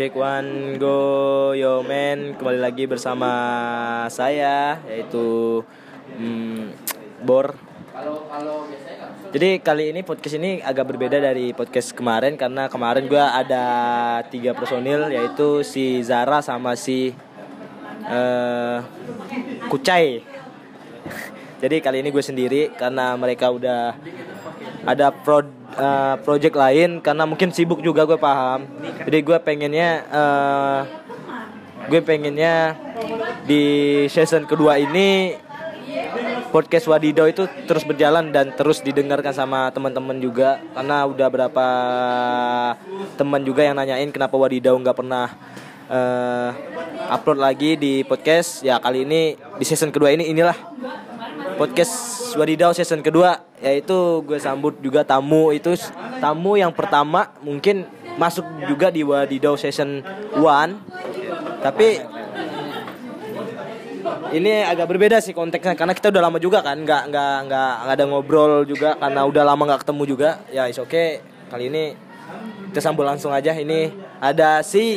Check one go yo man kembali lagi bersama saya yaitu hmm, Bor. Jadi kali ini podcast ini agak berbeda dari podcast kemarin karena kemarin gua ada tiga personil yaitu si Zara sama si eh Kucai. Jadi kali ini gue sendiri karena mereka udah ada pro eh, project lain karena mungkin sibuk juga gue paham. Jadi gue pengennya eh, gue pengennya di season kedua ini podcast Wadidaw itu terus berjalan dan terus didengarkan sama teman-teman juga karena udah berapa teman juga yang nanyain kenapa Wadidaw nggak pernah eh, upload lagi di podcast ya kali ini di season kedua ini inilah podcast Wadidaw season kedua yaitu gue sambut juga tamu. Itu tamu yang pertama mungkin masuk juga di Wadidaw season 1 tapi ini agak berbeda sih konteksnya karena kita udah lama juga kan nggak nggak nggak ada ngobrol juga karena udah lama nggak ketemu juga. Ya is oke kali ini kita sambut langsung aja. Ini ada si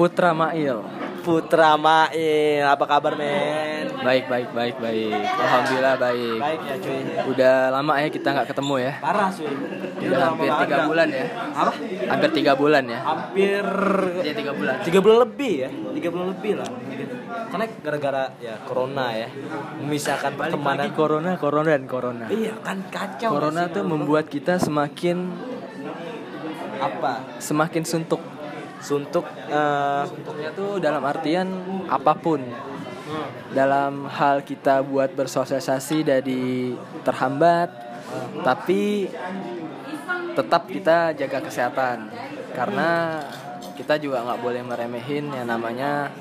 Putra Mail. Putra Mail apa kabar men Baik, baik, baik, baik. Alhamdulillah baik. baik ya cuy Udah lama ya kita nggak ketemu ya. parah cuy Udah hampir tiga bulan ya. apa Hampir tiga bulan ya. hampir Iya tiga bulan. tiga bulan lebih ya tiga bulan lebih lah karena gara-gara ya corona ya memisahkan pertemanan corona, corona dan corona. iya kan kacau Corona tuh membuat kita semakin apa semakin suntuk. Suntuk eh, Suntuknya tuh dalam artian apa pun. Dalam hal kita buat bersosialisasi dari terhambat, tapi tetap kita jaga kesehatan. Karena kita juga nggak boleh meremehin yang namanya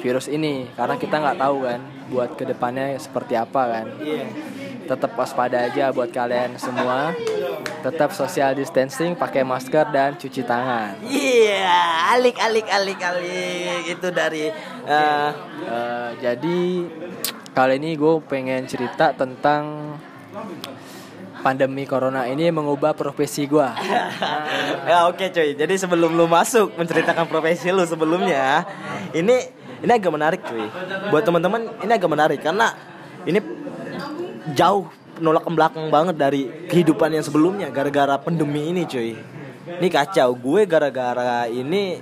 virus ini. Karena kita nggak tahu kan buat ke depannya seperti apa kan. Iya tetap waspada aja buat kalian semua tetap social distancing pakai masker dan cuci tangan Iya, alik alik alik alik itu dari eh, Eh, jadi kali ini gue pengen cerita tentang pandemi corona ini mengubah profesi gue ya oke cuy. Jadi sebelum lu masuk menceritakan profesi lu sebelumnya, ini ini agak menarik cuy. Buat teman-teman ini agak menarik karena ini jauh nolak ke belakang banget dari kehidupan yang sebelumnya gara-gara pandemi ini cuy. Ini kacau. Gue gara-gara ini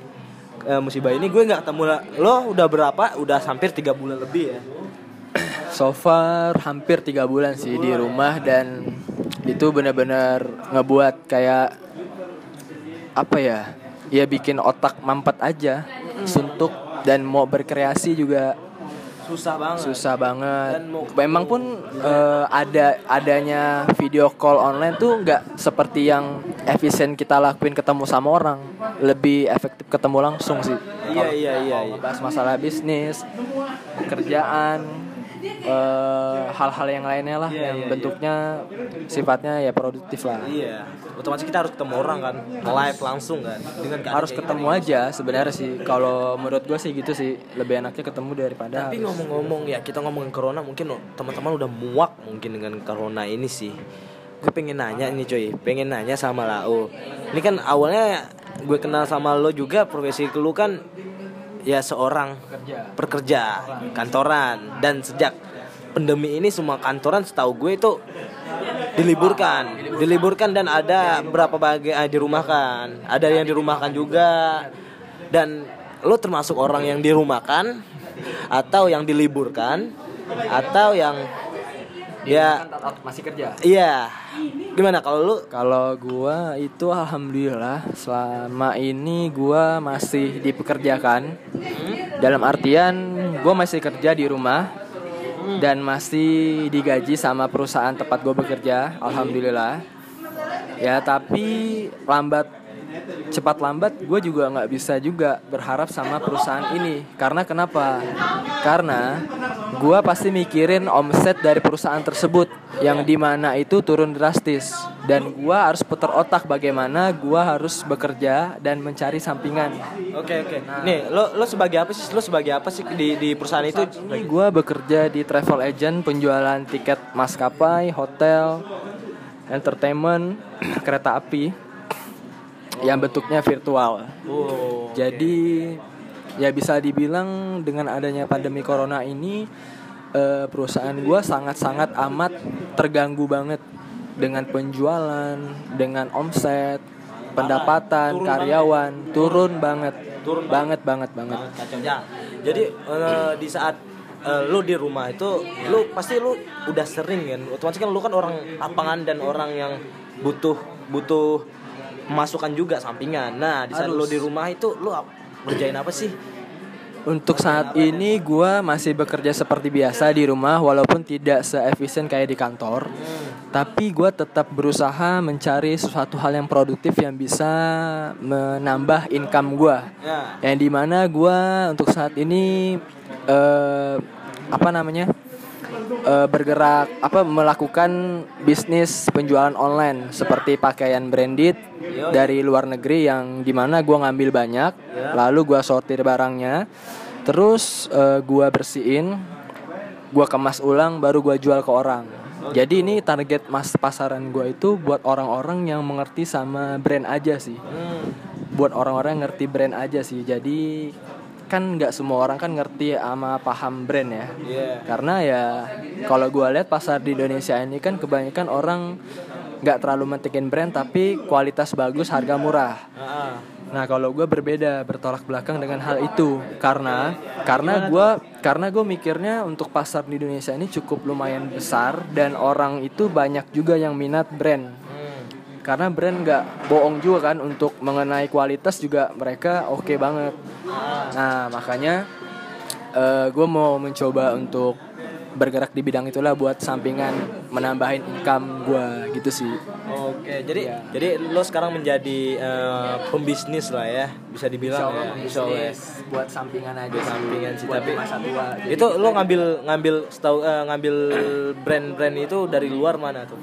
eh, musibah ini gue nggak ketemu lo udah berapa? Udah hampir tiga bulan lebih ya. So far hampir tiga bulan sih di rumah dan itu benar-benar ngebuat kayak apa ya? Ya bikin otak mampet aja, suntuk dan mau berkreasi juga Susah banget. susah banget. Dan mau- Memang pun eh, ada adanya video call online tuh nggak seperti yang efisien kita lakuin ketemu sama orang, lebih efektif ketemu langsung sih. Iya iya iya. iya. Bahas masalah bisnis, kerjaan, eh, hal-hal yang lainnya lah Iya, yang iya, bentuknya sifatnya ya produktif lah. Iya, otomatis kita harus ketemu orang kan, live langsung kan, dengan Harus ketemu gini. aja sebenarnya sih. Kalau menurut gue sih gitu sih, lebih enaknya ketemu daripada Tapi ngomong-ngomong ya kita ngomongin corona mungkin lo- teman-teman udah muak mungkin dengan corona ini sih. Gue pengen nanya nih coy, pengen nanya sama Lau. Ini kan awalnya gue kenal sama lo juga profesi lu kan ya seorang kerja. pekerja kantoran. Dan sejak pandemi ini semua kantoran setahu gue itu diliburkan diliburkan dan ada berapa bagian dirumahkan. Ada yang dirumahkan juga. Dan lo termasuk orang yang dirumahkan atau yang diliburkan atau yang ya masih kerja. iya gimana kalau lu Kalau gua itu alhamdulillah selama ini gua masih dipekerjakan. Dalam artian gua masih kerja di rumah dan masih digaji sama perusahaan tempat gua bekerja. Alhamdulillah. Ya tapi lambat cepat lambat gue juga nggak bisa juga berharap sama perusahaan ini. Karena kenapa? Karena gue pasti mikirin omset dari perusahaan tersebut yang di mana itu turun drastis. Dan gue harus putar otak bagaimana gue harus bekerja dan mencari sampingan. Oke oke. Nih lo lo sebagai apa sih? Lo sebagai apa sih di di perusahaan itu? Ini gue bekerja di travel agent penjualan tiket maskapai hotel entertainment kereta api yang bentuknya virtual. Oh. Jadi ya bisa dibilang dengan adanya pandemi corona ini eh, perusahaan gua sangat-sangat amat terganggu banget dengan penjualan, dengan omset, pendapatan turun karyawan turun banget, Turun banget banget banget. banget kacaunya. Jadi eh, di saat eh, lu di rumah itu lu pasti lu udah sering kan otomatis kan lu kan orang lapangan dan orang yang butuh butuh masukan juga sampingan. Nah, di saat Harus. di rumah itu ap- ngerjain apa sih? Untuk saat ini gua masih bekerja seperti biasa di rumah walaupun tidak seefisien kayak di kantor. Tapi gua tetap berusaha mencari sesuatu hal yang produktif yang bisa menambah income gua. Ya. Yang di mana gua untuk saat ini eh, apa namanya eh, bergerak apa melakukan bisnis penjualan online seperti pakaian branded Yo. dari luar negeri yang di mana gua ngambil banyak Ya. lalu gua sortir barangnya terus eh, gua bersihin gua kemas ulang baru gua jual ke orang jadi ini target mas pasaran gua itu buat orang-orang yang mengerti sama brand aja sih Hmm. buat orang-orang yang ngerti brand aja sih jadi kan nggak semua orang kan ngerti sama paham brand ya. Iya. karena ya kalau gua lihat pasar di Indonesia ini kan kebanyakan orang nggak terlalu mentingin brand tapi kualitas bagus harga murah. Ah, Nah kalau gue berbeda bertolak belakang dengan hal itu. Karena karena gue karena gue mikirnya untuk pasar di Indonesia ini cukup lumayan besar dan orang itu banyak juga yang minat brand. Karena brand nggak bohong juga kan untuk mengenai kualitas juga mereka oke banget. Nah makanya gue mau mencoba untuk bergerak di bidang itulah buat sampingan menambahin income gue gitu sih. Oke, jadi Iya. jadi lo sekarang menjadi eh, pembisnis lah ya, bisa dibilang ya. Insya Allah ya. buat sampingan aja Buat sampingan sih, tapi- masa tua. Itu lo ngambil ngambil setahu eh, ngambil brand-brand itu dari luar mana tuh?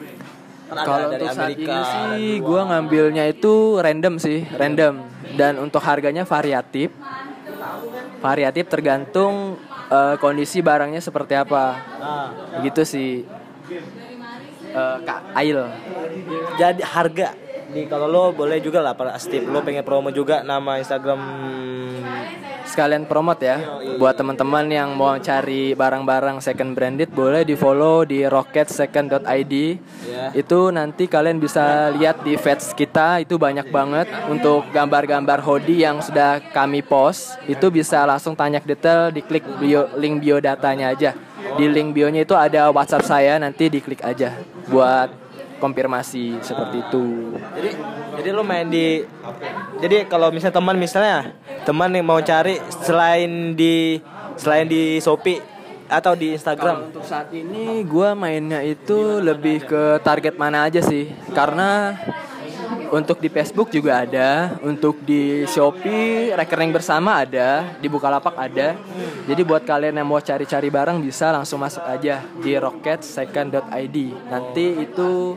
Kan Kalau dari untuk saat Amerika. ini sih gue ngambilnya itu random sih, random. Dan untuk harganya variatif. Variatif tergantung eh, kondisi barangnya seperti apa. Ah, Gitu sih. Eh, Kak Ail. jadi harga nih kalau lo boleh juga lah para Steve lo pengen promo juga nama Instagram Sekalian promote ya buat teman-teman yang mau cari barang-barang second branded boleh di-follow di rocketsecond.id. Ya. Itu nanti kalian bisa lihat di feeds kita itu banyak banget untuk gambar-gambar hoodie yang sudah kami post. Itu bisa langsung tanya detail diklik bio link bio datanya aja. Di link bionya itu ada WhatsApp saya nanti diklik aja buat konfirmasi seperti itu. Jadi jadi lo main di jadi kalau misalnya teman misalnya teman yang mau cari selain di selain di Shopee atau di Instagram. untuk saat ini gue mainnya itu lebih ke target mana aja sih Karena untuk di Facebook juga ada Untuk di Shopee rekening bersama ada Di Bukalapak ada Jadi buat kalian yang mau cari-cari barang bisa langsung masuk aja Di rocketsecond.id Nanti itu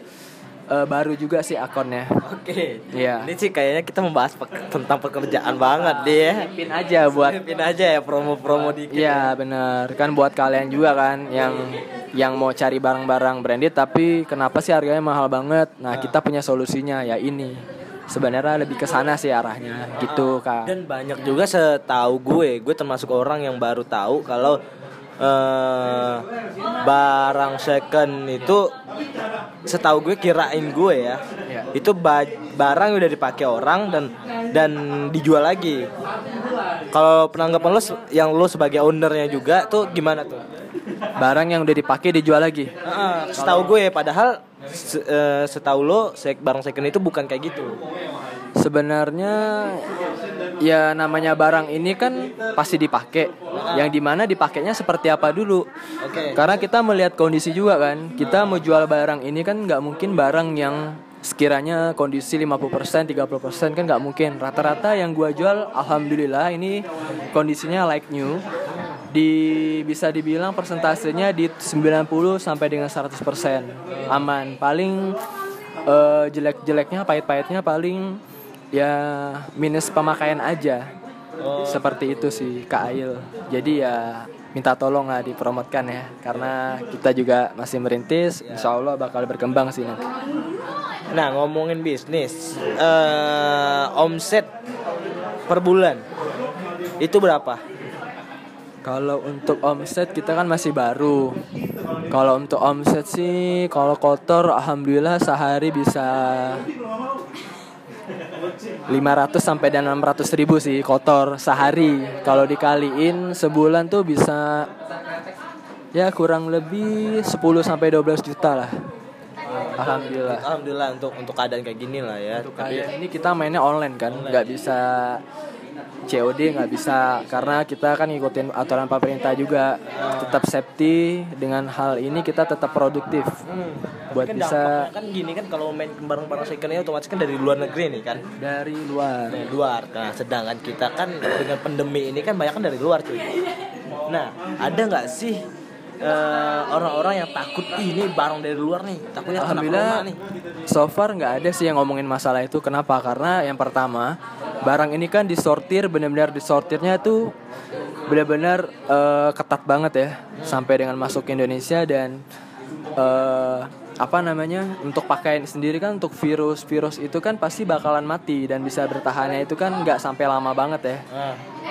eh, baru juga sih akunnya Oke. Iya. Ini sih kayaknya kita membahas pek- tentang pekerjaan banget deh ya. Pin aja buat Pin aja ya promo-promo dikit. Iya bener kan buat kalian juga kan yang yang mau cari barang-barang branded tapi kenapa sih harganya mahal banget? Nah kita punya solusinya ya ini sebenarnya lebih ke sana sih arahnya gitu kak. Dan banyak juga setahu gue, gue termasuk orang yang baru tahu kalau eh barang second itu setahu gue kirain gue ya. Iya. Itu ba- barang udah dipakai orang dan dan dijual lagi. Kalau penanggapan lo yang lo sebagai ownernya juga tuh gimana tuh? Barang yang udah dipakai dijual lagi. Heeh, setahu gue padahal se- eh, setahu lo sek barang second itu bukan kayak gitu. Sebenarnya ya namanya barang ini kan pasti dipakai. Yang di mana dipakainya seperti apa dulu. Oke. Karena kita melihat kondisi juga kan. Kita mau jual barang ini kan nggak mungkin barang yang sekiranya kondisi 50% 30% kan nggak mungkin. Rata-rata yang gua jual alhamdulillah ini kondisinya like new. Di bisa dibilang persentasenya di 90 sampai dengan 100% aman. Paling eh, jelek-jeleknya pahit-pahitnya paling ya minus pemakaian aja. Seperti itu sih Kak Ail. Jadi ya minta tolong lah dipromotkan ya karena kita juga masih merintis insya Allah bakal berkembang sih nanti Nah ngomongin bisnis, eh omset per bulan itu berapa? Kalau untuk omset kita kan masih baru. Kalau untuk omset sih kalau kotor alhamdulillah sehari bisa 500 sampai dan 600 ribu sih kotor sehari. Kalau dikaliin sebulan tuh bisa ya kurang lebih 10 sampai 12 juta lah. Alhamdulillah. Alhamdulillah untuk untuk keadaan kayak gini lah ya. Untuk Tapi- kalian ini kita mainnya online kan, nggak bisa COD nggak bisa karena kita kan ngikutin aturan pemerintah juga tetap safety dengan hal ini kita tetap produktif Hmm. buat kan bisa kan gini kan kalau main barang-barang second ini otomatis kan dari luar negeri nih kan. dari luar Dari luar. Nah, sedangkan kita kan dengan pandemi ini kan banyak kan dari luar cuy. Nah, ada nggak sih eh, orang-orang yang takut "Ih, ini barang dari luar nih, takutnya Alhamdulillah nih. so far nggak ada sih yang ngomongin masalah itu kenapa karena yang pertama barang ini kan disortir benar-benar disortirnya tuh benar-benar eh, ketat banget ya sampai dengan masuk ke Indonesia dan eh, apa namanya untuk pakaian sendiri kan untuk virus virus itu kan pasti bakalan mati dan bisa bertahannya itu kan nggak sampai lama banget ya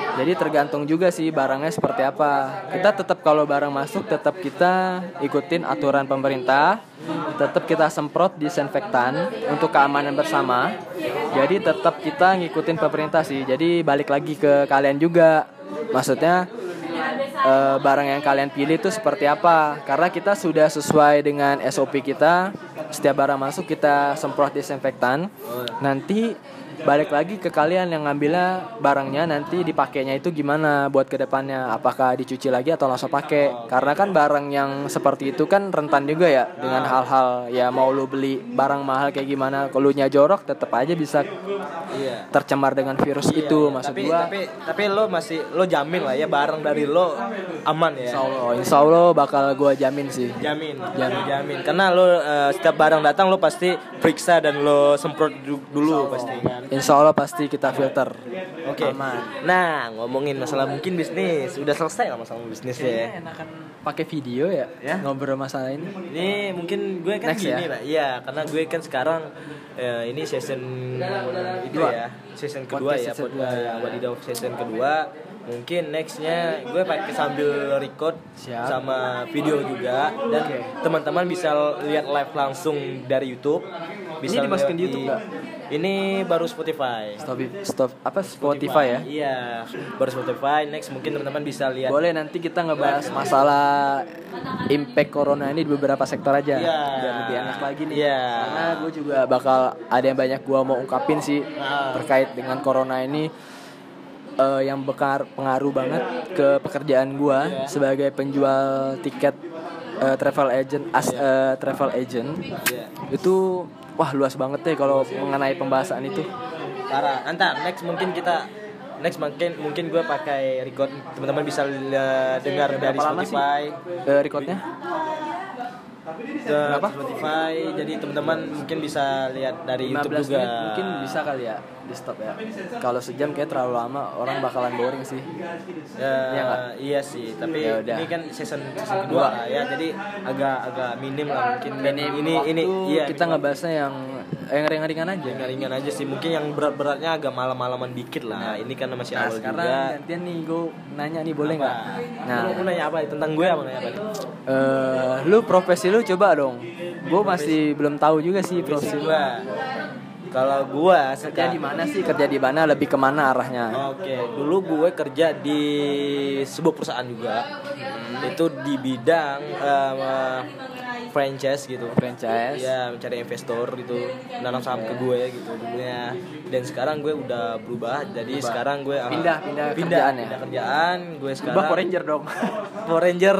Nah, jadi tergantung juga sih barangnya seperti apa. Kita tetap kalau barang masuk tetap kita ikutin aturan pemerintah. Tetap kita semprot disinfektan untuk keamanan bersama. Jadi tetap kita ngikutin pemerintah sih. Jadi balik lagi ke kalian juga. Maksudnya eh, barang yang kalian pilih itu seperti apa? Karena kita sudah sesuai dengan SOP kita. Setiap barang masuk kita semprot disinfektan. Nanti balik lagi ke kalian yang ngambilnya barangnya nanti dipakainya itu gimana buat ke depannya apakah dicuci lagi atau langsung pakai karena kan barang yang seperti itu kan rentan juga ya dengan hal-hal ya mau lu beli barang mahal kayak gimana kalau nya jorok tetap aja bisa iya. tercemar dengan virus itu Iya, maksud tapi, gua tapi tapi lo masih lo jamin lah ya barang dari lo aman ya. insya Allah insya Allah bakal gua jamin sih Jamin, jamin, jamin. Karena lo eh, setiap barang datang lo pasti periksa dan lo semprot du- dulu pasti kan. Insya Allah pasti kita filter Oke. aman Nah, ngomongin masalah mungkin bisnis, udah selesai lah masalah bisnis ya. enakan pakai video ya, Ya. ngobrol masalah ini Ini mungkin gue kan Next gini ya? lah, iya karena gue kan sekarang eh, ini season itu ya, season kedua Podcast ya, season kedua, ya. Wadidaw season kedua. Mungkin nextnya gue pakai sambil record Siap. sama video juga dan Oke. teman-teman bisa lihat live langsung dari YouTube. Bisa dimasukin lihat di YouTube nggak? Ini baru Spotify. stop stop apa Spotify ya Iya, baru Spotify. Next mungkin teman-teman bisa lihat. Boleh nanti kita ngebahas masalah impact corona ini di beberapa sektor aja Iya. biar lebih enak lagi nih. Iya. Karena gue juga bakal ada yang banyak gue mau ungkapin sih Ah. terkait dengan corona ini eh, yang bekar pengaruh banget ke pekerjaan gue Iya. sebagai penjual tiket eh, travel agent as eh, travel agent Iya. itu wah luas banget deh kalau mengenai pembahasan itu. Parah. Antar next mungkin kita next mungkin mungkin gue pakai record teman-teman bisa dengar dari? Spotify Eh, recordnya? Ke Spotify jadi teman-teman mungkin bisa lihat dari 15 YouTube juga. menit mungkin bisa kali ya di stop ya. Kalau sejam kayak terlalu lama orang bakalan boring sih. Ya, Iya nggak? iya sih tapi Ya udah. ini kan season, season kedua lah ya jadi agak agak minim lah mungkin. Dan ini ini iya kita ngebahasnya yang yang ringan-ringan aja. Ringan-ringan aja sih mungkin yang berat-beratnya agak malam-malaman dikit lah. Ini kan masih nah awal sekarang juga. gantian nih gue nanya nih boleh nggak? Nah nah. lu nanya apa? Tentang gue apa? Nanya apa? Eh lu profesi lu coba dong. Gue masih belum tahu juga sih profesi profesi gue kalau gue kerja di mana sih? Kerja di mana? Lebih ke mana arahnya? Oke, dulu gue kerja di sebuah perusahaan juga. Itu di bidang eh, franchise gitu. franchise Iya, mencari investor gitu, nanam saham ke gue gitu dulunya. Dan sekarang gue udah berubah, jadi sekarang gue eh, Pindah- pindah pindah, kerjaan ya? pindah kerjaan. Gue sekarang Ubah Power Ranger dong Power Ranger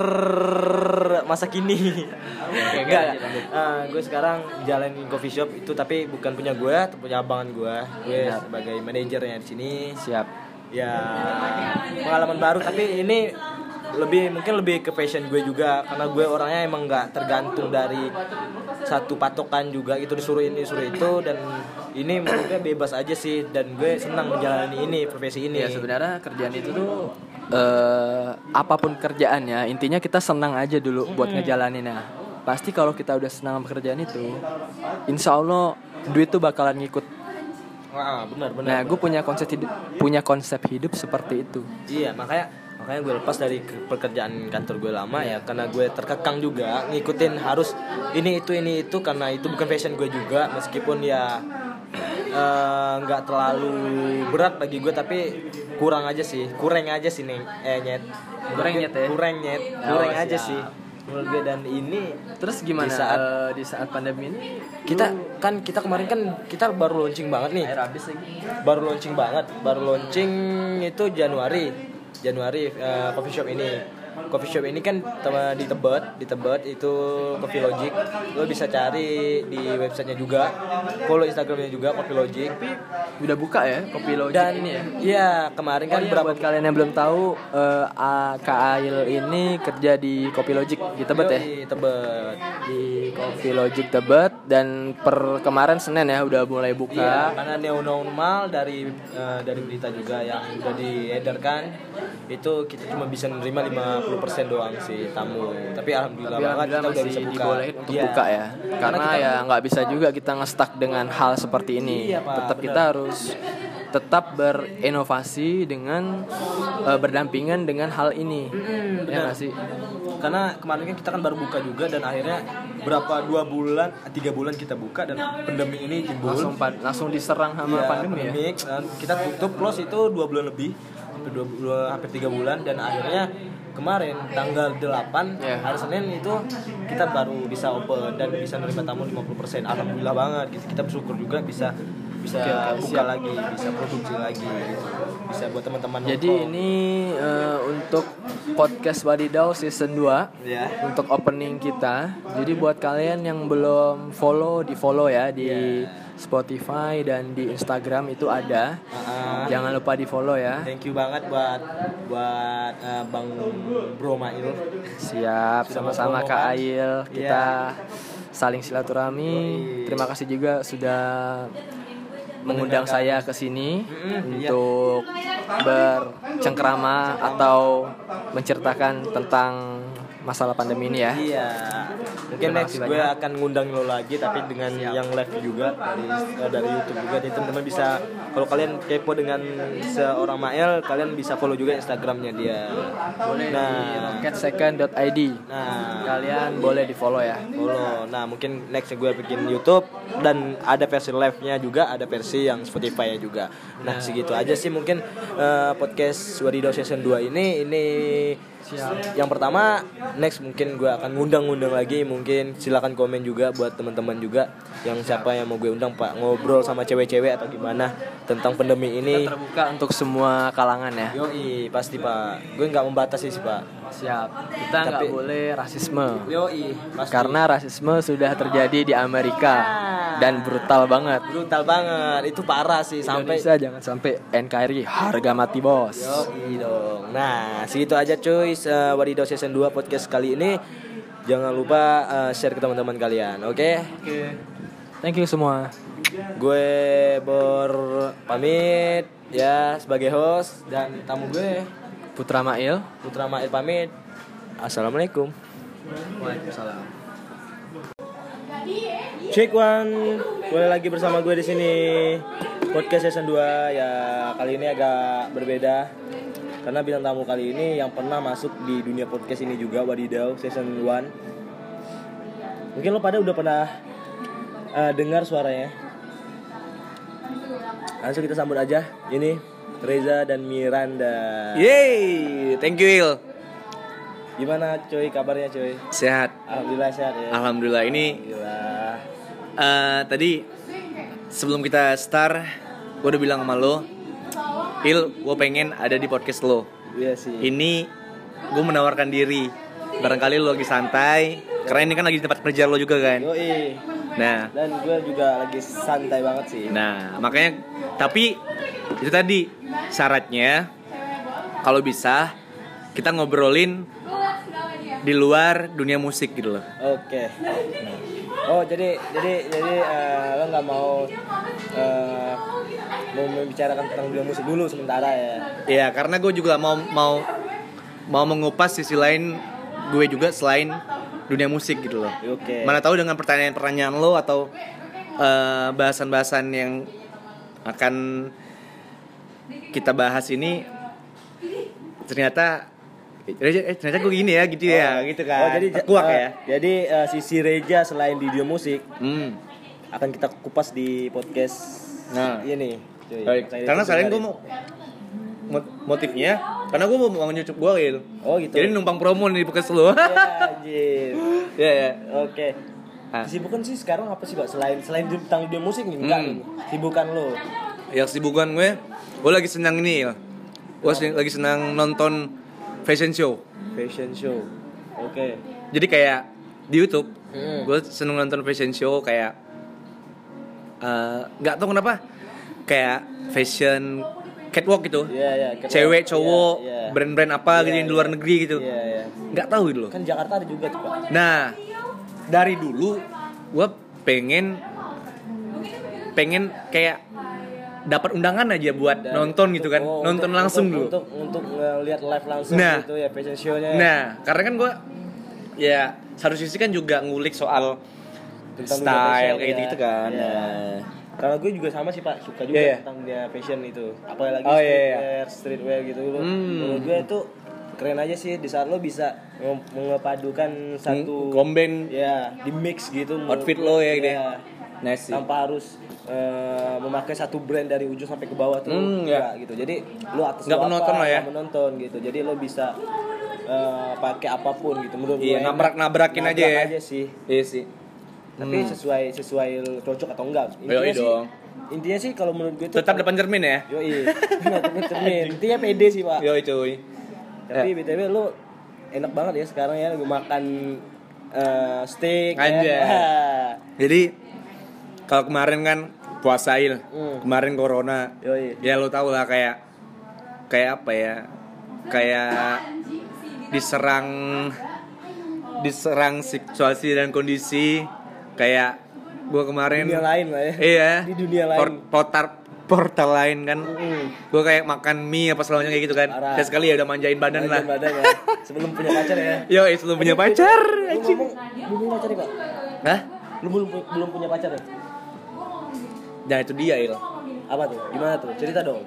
masa kini. Enggak, eh, gue sekarang jalanin coffee shop itu tapi bukan punya gue, tapi punya abangan gue. Gue Benar. sebagai manajernya di sini. siap Ya pengalaman baru tapi ini lebih mungkin lebih ke passion gue juga karena gue orangnya emang nggak tergantung dari satu patokan juga itu disuruh ini disuruh itu dan ini menurut gue bebas aja sih dan gue senang menjalani ini profesi ini Ya sebenarnya kerjaan itu tuh eh apa pun kerjaannya intinya kita senang aja dulu buat ngejalaninnya. Pasti kalau kita udah senang sama pekerjaan itu, insya Allah duit tuh bakalan ngikut. Ah, benar benar. Nah, gue punya konsep hidup, punya konsep hidup seperti itu. Iya makanya makanya gue lepas dari ke- pekerjaan kantor gue lama ya karena gue terkekang juga ngikutin harus ini itu ini itu karena itu bukan fashion gue juga meskipun ya eh, nggak terlalu berat bagi gue tapi kurang aja sih kurang aja sih nih eh nyet Kurang nyet ya? kurang nyet Oh, kurang aja siap. sih menurut gue dan ini Terus gimana Di saat- eh, di saat pandemi ini? kita kan kita kemarin kan kita baru launching banget nih Air habis lagi. baru launching banget baru launching itu Januari Januari eh, coffee shop ini coffee shop ini kan di Tebet di Tebet itu Coffee Logic lo bisa cari di websitenya juga follow Instagramnya juga Coffee Logic Udah buka ya kopi logic dan ini ya. iya kemarin Oh kan iya, berapa buat kalian yang belum tahu, eh, A- Kak Ail ini kerja di Kopi Logic di Tebet ya. Yoi, Tebet Di Kopi Logic Tebet dan per kemarin Senin ya udah mulai Iya, buka. karena new normal dari eh, dari berita juga yang udah diedarkan itu kita cuma bisa menerima 50% doang sih tamu. Tapi alhamdulillah Tapi banget alhamdulillah kita udah bisa buka. dibolehin untuk Iya. buka ya. Karena kita- ya nggak bisa juga kita nge-stuck dengan hal seperti ini. Iya, Pak, tetap benar. kita harus tetap berinovasi dengan eh, berdampingan dengan hal ini. Mm, ya sih? Karena kemarin kan kita kan baru buka juga dan akhirnya berapa dua bulan, tiga bulan kita buka dan pandemi ini timbul. Langsung langsung diserang sama Iya, pandemi ya. pandemik. Dan kita tutup close itu dua bulan lebih hampir dua, dua hampir tiga bulan dan akhirnya kemarin tanggal 8 Iya. hari Senin itu kita baru bisa open dan bisa menerima tamu 50% alhamdulillah banget gitu. Kita bersyukur juga bisa bisa Oke, oke, buka siap. lagi bisa produksi lagi gitu. bisa buat teman-teman Jadi ini eh, untuk podcast Wadidau season 2 ya untuk opening kita. Jadi buat kalian yang belum follow di follow ya di Iya. Spotify dan di Instagram itu ada. Ah, Jangan lupa di follow ya. thank you banget buat buat eh, bang Bro Mail Siap sama-sama Kak? Ail kita saling silaturahmi. Terima kasih juga sudah mengundang saya ke sini iya. untuk bercengkrama atau menceritakan tentang masalah pandemi ini ya. Iya. Mungkin next gue banyak. akan ngundang lo lagi tapi dengan yang live juga dari eh, dari YouTube juga. Jadi teman-teman bisa kalau kalian kepo dengan seorang Mael, kalian bisa follow juga Instagramnya dia. Boleh di Nah, rocketsecond.id. nah, Kalian boleh di follow ya. follow. Nah, mungkin next gue bikin YouTube dan ada versi live-nya juga, ada versi yang Spotify-nya juga. Nah, segitu aja sih mungkin eh, podcast Wadidaw Season 2 ini ini yang pertama next mungkin gue akan ngundang-ngundang lagi mungkin silakan komen juga buat teman-teman juga yang siapa yang mau gue undang pak. Ngobrol sama cewek-cewek atau gimana tentang pandemi ini. Kita terbuka untuk semua kalangan ya. yoi pasti pak. Gue nggak membatasi sih pak Siap. Kita nggak boleh rasisme. yoi pasti Karena rasisme sudah terjadi di Amerika dan brutal banget. brutal banget itu parah sih sampai Indonesia jangan sampai NKRI harga mati bos. Yoi dong. Nah, segitu aja cuy uh, Wadidaw Season 2 podcast kali ini. Jangan lupa uh, share ke teman-teman kalian, oke? Oke. Thank you semua. Gue Bor pamit ya sebagai host dan tamu gue Putra Mail. Putra Mail pamit. Assalamualaikum. Waalaikumsalam. Check one, boleh lagi bersama gue di sini podcast season 2 ya kali ini agak berbeda karena bintang tamu kali ini yang pernah masuk di dunia podcast ini juga Wadidaw season 1 mungkin lo pada udah pernah eh, dengar suaranya langsung kita sambut aja ini Reza dan Miranda Yeay, thank you Il. gimana coy kabarnya coy Sehat. Alhamdulillah sehat ya Alhamdulillah ini Alhamdulillah eh, tadi sebelum kita start, gue udah bilang sama lo, Il, gue pengen ada di podcast lo. iya sih Ini gue menawarkan diri. Barangkali lo lagi santai, karena ini kan lagi di tempat kerja lo juga kan. Yoi. Nah, dan gue juga lagi santai banget sih nah makanya tapi itu tadi syaratnya kalau bisa kita ngobrolin di luar dunia musik gitu loh. oke oh jadi jadi jadi eh, lo nggak mau eh, mau membicarakan tentang dunia musik dulu sementara ya Iya, karena gue juga mau mau mau mengupas sisi lain gue juga selain dunia musik gitu loh. oke Mana tahu dengan pertanyaan-pertanyaan lo atau eh, bahasan-bahasan yang akan kita bahas ini ternyata eh, ternyata gue gini ya gitu ya gitu kan Oh, jadi Terkuak eh, ya Jadi eh, sisi Reja selain di dunia musik hmm. akan kita kupas di podcast Nah. ini. cuy. Makanya karena sekalian gue mau mot- motifnya karena gue mau mau nyucup gue gitu Oh gitu. jadi numpang promo nih di podcast lu Ya, anjir. ya ya Oke. Ah. Kesibukan sih sekarang apa sih, Pak? Selain selain tentang dunia musik nih, enggak Hmm. Sibukan lo. Yang kesibukan gue gue lagi senang ini ya gue sen- lagi senang nonton fashion show Fashion show. Oke. jadi kayak di YouTube Hmm. gue seneng nonton fashion show kayak eh, nggak tahu kenapa kayak fashion catwalk gitu Iya, iya. Catwalk. cewek cowok Iya, iya. brand-brand apa gitu Iya, yang di luar iya. negeri gitu Iya, iya. nggak tahu gitu loh Kan Jakarta ada juga tuh, Pak. nah dari dulu gue pengen pengen kayak dapat undangan aja buat Dan nonton gitu kan oh, nonton untuk- langsung untuk, dulu Untuk untuk ngelihat live langsung Nah. gitu ya fashion show-nya. Nah, karena kan gue ya satu sisi kan juga ngulik soal Tentang style kayak gitu, ya. gitu kan. Iya. Nah. Karena gue juga sama sih pak, suka juga Iya, iya. tentang dunia fashion itu. Apalagi Oh, iya, iya. streetwear, streetwear gitu. Lo, Hmm. Menurut gue itu keren aja sih di saat lo bisa nge- mengepadukan satu Combine ya di mix gitu outfit lo ya gitu. Iya. Nice sih. tanpa harus eh, memakai satu brand dari ujung sampai ke bawah tuh Hmm, enggak gitu jadi lo atas Nggak menonton apa, lah ya. menonton gitu jadi lo bisa eh, pakai apa pun gitu menurut Iya, gue nabrak-nabrakin nabrak aja ya. aja sih Iya sih. tapi sesuai sesuai lo cocok atau enggak Yoi sih dong. intinya sih kalau menurut gue itu Tetap depan cermin ya. yo iya cermin intinya pede sih pak Yo cuy. tapi btw lo enak banget ya sekarang ya lagi makan eh, steak Anjay. ya. Jadi kalau kemarin kan puasail, Hmm. kemarin corona. Yoi. Ya lo tau lah kayak kayak apa ya? Kayak diserang diserang situasi dan kondisi kayak gua kemarin dunia lain lah ya Iya. di dunia lain Por- portal portal lain kan. Mm. Gue kayak makan mie apa selamanya kayak gitu kan. Dan sekali ya udah manjain badan Badan lah. badan ya sebelum punya pacar ya Yo, sebelum punya pacar. belum punya pacar ya pak Hah? lu belum belum punya pacar ya Nah itu dia Il. apa tuh gimana tuh cerita dong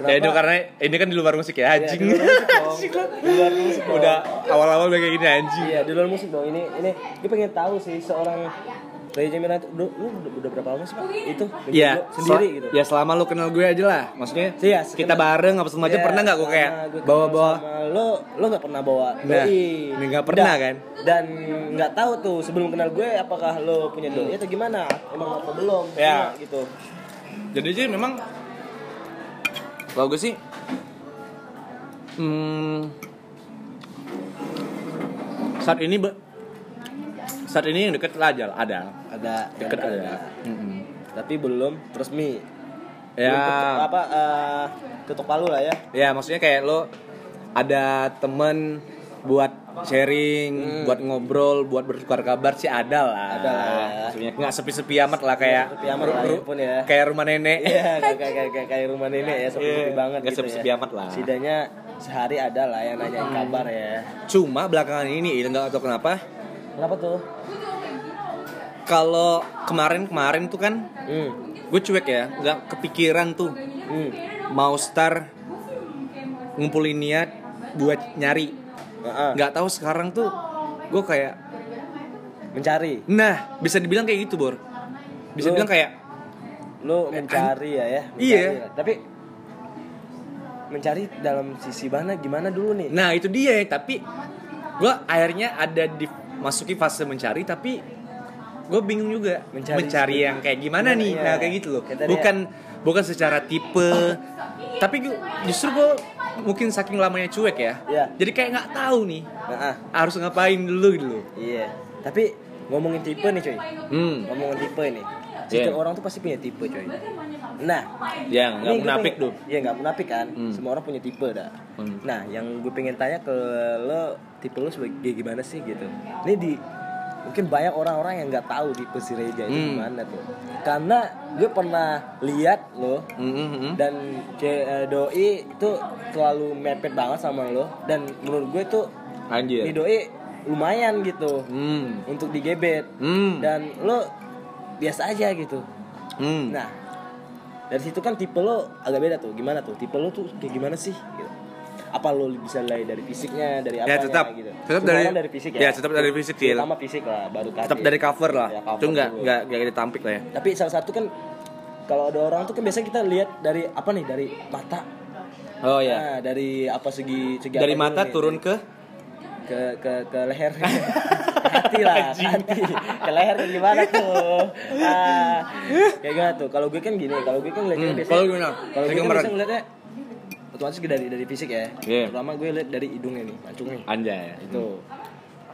Ya itu karena ini kan di luar musik ya Ya, anjing. di luar musik dong. Di luar musik dong. udah awal-awal udah kayak gini anjing. Iya, di luar musik dong. Ini ini gue pengen tahu sih seorang Reza Miranti lu, lu udah, udah berapa lama sih, Pak? Itu Iya, sendiri so- gitu. Ya selama lu kenal gue aja lah. Maksudnya Iya, kita bareng apa segala macam Iya, pernah nggak gue kayak bawa-bawa sama lo lo nggak pernah bawa Nah, doi ini nggak pernah, Dan- kan? dan nggak tahu tuh sebelum kenal gue apakah lo punya doi atau gimana emang atau belum Ya. Gitu Jadi sih memang kalau gue sih hmm, saat ini be- saat ini yang deket lah ada ada deket yang ada. Mm-mm. tapi belum resmi Ya. Belum ketuk- apa eh, ketuk palu lah ya Ya maksudnya kayak lo ada temen buat sharing, buat ngobrol, buat bertukar kabar sih ada lah. Hmm. Ada lah ya. Maksudnya nggak sepi-sepi amat lah kayak sepi amat lah, ru- pun ya. kayak rumah nenek. Iya, kayak kayak kayak kayak rumah nenek ya sepi Iya, banget nggak gitu sepi-sepi ya. amat lah. Setidaknya sehari ada lah yang nanyain kabar ya. Cuma belakangan ini nggak tahu kenapa. Kenapa tuh? Kalau kemarin-kemarin tuh kan Hmm. gue cuek ya, nggak kepikiran tuh Hmm. mau start ngumpulin niat buat nyari. Nggak tahu sekarang tuh gue kayak Mencari. Nah, bisa dibilang kayak gitu, Bor. Bisa Lu- dibilang kayak Lu mencari ya ya. mencari Iya. ya. Tapi mencari dalam sisi mana gimana dulu nih? Nah itu dia ya, tapi gue akhirnya ada di masuki fase mencari tapi gue bingung juga Mencari mencari, yang kayak gimana nih Iya. nah kayak gitu loh Kayak tadi bukan bukan secara tipe tapi gua- justru gue mungkin saking lamanya cuek ya Iya. jadi kayak nggak tahu nih Nah, ah, harus ngapain dulu gitu loh iya. Tapi ngomongin tipe nih cuy. hmm Ngomongin tipe nih. Setiap orang tuh pasti punya tipe cuy. Nah, ya nggak munafik tuh Iya nggak munafik kan. Hmm. Semua orang punya tipe dah. Hmm. Nah, yang gue pengen tanya ke lo, tipe lo sebagai gimana sih gitu? Ini di mungkin banyak orang-orang yang nggak tahu tipe si Reja itu Hmm. gimana tuh. Karena gue pernah lihat lo Hmm, hmm, hmm. dan eh, doi itu terlalu mepet banget sama lo dan menurut gue tuh anjir ini doi lumayan gitu hmm untuk digebet hmm dan lo biasa aja gitu Hmm. nah dari situ kan tipe lo agak beda tuh gimana tuh tipe lo tuh kayak gimana sih gitu. apa lo bisa mulai dari fisiknya dari apa Ya, tetap. gitu Tetap dari- dari fisik ya ya, tetap dari fisik, Til. pertama fisik lah baru Tetap dari cover lah. Ya, cover Itu nggak nggak nggak kita tampik lah ya. tapi salah satu kan kalau ada orang tuh kan biasanya kita lihat dari apa nih dari mata Oh Nah, dari apa segi segi Dari mata nih? turun ke ke ke ke leher. Hati lah hati. Ke leher kayak gimana tuh? Ah, kayak gimana tuh? Kalau gue kan gini kalau gue kan ngeliatnya Hmm, biasanya kalau gimana? kalau gue kan biasanya ngeliatnya otomatis dari dari fisik ya. Iya. pertama gue lihat dari hidungnya nih mancung nih anjay. itu.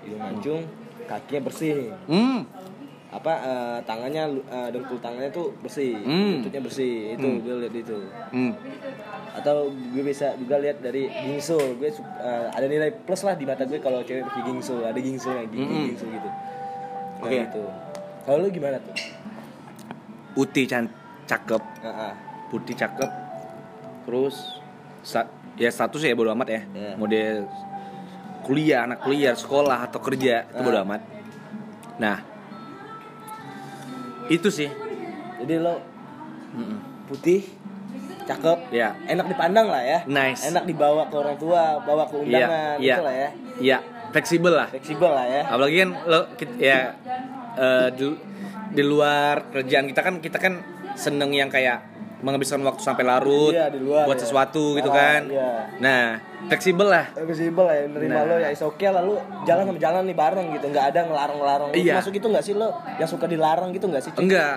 Hidung mancung kakinya bersih. Nih Hmm. Apa eh, tangannya eh, dengkul tangannya tuh bersih Hmm. lututnya bersih itu gue lihat itu Hmm. atau gue bisa juga lihat dari gingsul gue eh, ada nilai plus lah di mata gue kalau cewek pakai gingsul ada gingsulnya gigi Mm-mm. gingsul gitu Oke. gitu kalau lu gimana tuh Putih can cakep, Ah, ah. putih cakep. Terus sa- ya status ya bodo amat ya. Iya. Model kuliah, anak kuliah, sekolah atau kerja itu bodo amat. Nah, itu sih. jadi lo Mm-mm. putih cakep Ya. enak dipandang lah ya Nice. enak dibawa ke orang tua bawa ke undangan Iya, gitu lah ya Iya, fleksibel lah. fleksibel lah ya apalagi kan lo ya eh, di, di luar kerjaan kita kan kita kan seneng yang kayak menghabiskan waktu sampai larut Iya, di luar, buat ya. sesuatu gitu Ah, kan iya. nah fleksibel lah fleksibel lah ya nerima Nah. lo ya is oke lah lu jalan sama jalan nih bareng gitu nggak ada ngelarang ngelarang Iya. masuk itu nggak sih lo yang suka dilarang gitu nggak sih cuy? enggak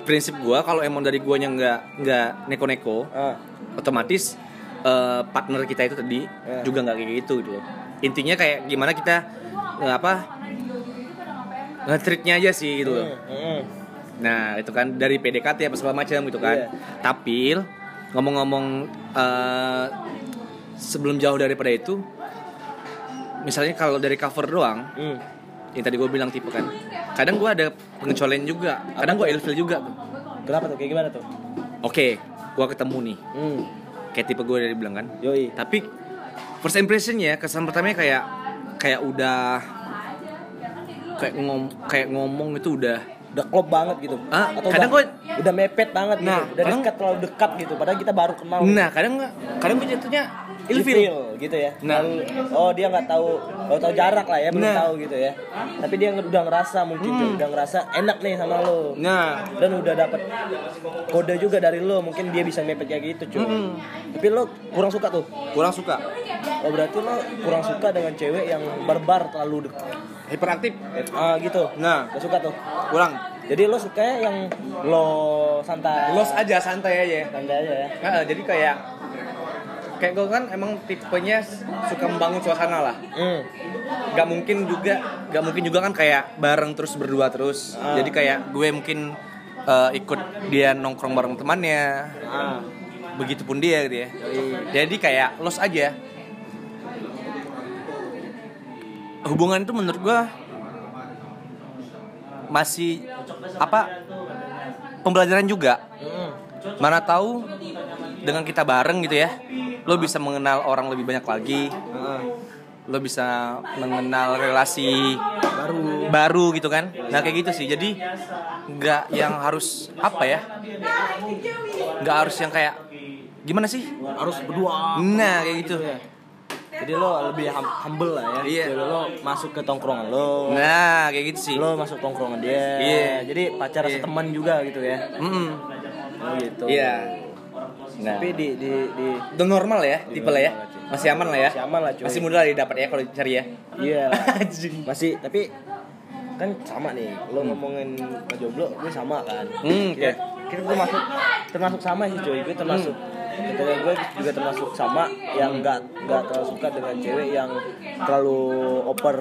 prinsip gua kalau emang dari guanya nggak nggak neko-neko ah. otomatis eh, partner kita itu tadi Iya. juga nggak kayak gitu gitu loh intinya kayak gimana kita eh, apa nge-treatnya aja sih gitu loh hmm. Nah itu kan dari PDKT apa segala macam gitu kan. Iya. Tapi ngomong-ngomong eh, sebelum jauh daripada itu, misalnya kalau dari cover doang, Hmm. yang tadi gue bilang tipe kan, kadang gue ada pengecualian juga, kadang gue ilfil juga. tuh. Kenapa tuh? Kayak gimana tuh? Oke, gue ketemu nih, Hmm. kayak tipe gue dari bilang kan. Yoi. Tapi first impressionnya kesan pertamanya kayak kayak udah kayak ngom kayak ngomong itu udah Udah klop banget gitu. Ah, Atau kadang udah, gua- udah mepet banget Nah, gitu. Udah kadang- dekat terlalu dekat gitu. Padahal kita baru kenal. nah kadang nggak kadang gue jatuhnya ilfil gitu ya. Nah. Lalu, oh dia nggak tahu, baru tahu jarak lah ya, belum Nah. tahu gitu ya. Tapi dia udah ngerasa mungkin tuh, udah ngerasa enak nih sama lo. nah Dan udah dapet kode juga dari lo, mungkin dia bisa mepet kayak gitu cuy. Tapi lo kurang suka tuh. kurang suka Oh berarti lo kurang suka dengan cewek yang barbar terlalu dekat. Hiperaktif Ah gitu. Nah. Gak suka tuh. kurang Jadi lo sukanya yang lo santai. los aja santai aja santai aja ya. Nah, jadi kayak kayak gue kan emang tipenya suka membangun suasana lah Hmm. Gak mungkin juga gak mungkin juga kan kayak bareng terus berdua terus Ah. jadi kayak gue mungkin eh, ikut dia nongkrong bareng temannya Ah. begitupun dia gitu ya jadi kayak los aja hubungan itu menurut gue masih apa pembelajaran juga Hmm. mana tahu dengan kita bareng gitu ya lo bisa mengenal orang lebih banyak lagi lo bisa mengenal relasi Baru. baru gitu kan nah kayak gitu sih jadi nggak yang harus apa ya nggak harus yang kayak gimana sih Harus berdua. nah kayak gitu Jadi lo lebih hum- humble lah ya. Iya. Jadi lo masuk ke tongkrongan lo. nah kayak gitu sih Lo masuk tongkrongan dia. Iya. Jadi pacar Iya. seteman juga gitu ya. Mm-mm. Oh gitu. iya nah Tapi di di di udah normal ya tipe lah ya masih aman lah ya Masih aman lah, cuy. masih mudah lah didapat ya kalau cari ya iya. Masih tapi kan sama nih. Lo ngomongin ke jomblo, gue sama kan. Hmm, Kita, oke. kita termasuk termasuk sama sih cuy. Gue termasuk ketika gue juga termasuk sama yang nggak nggak terlalu suka dengan cewek yang terlalu oper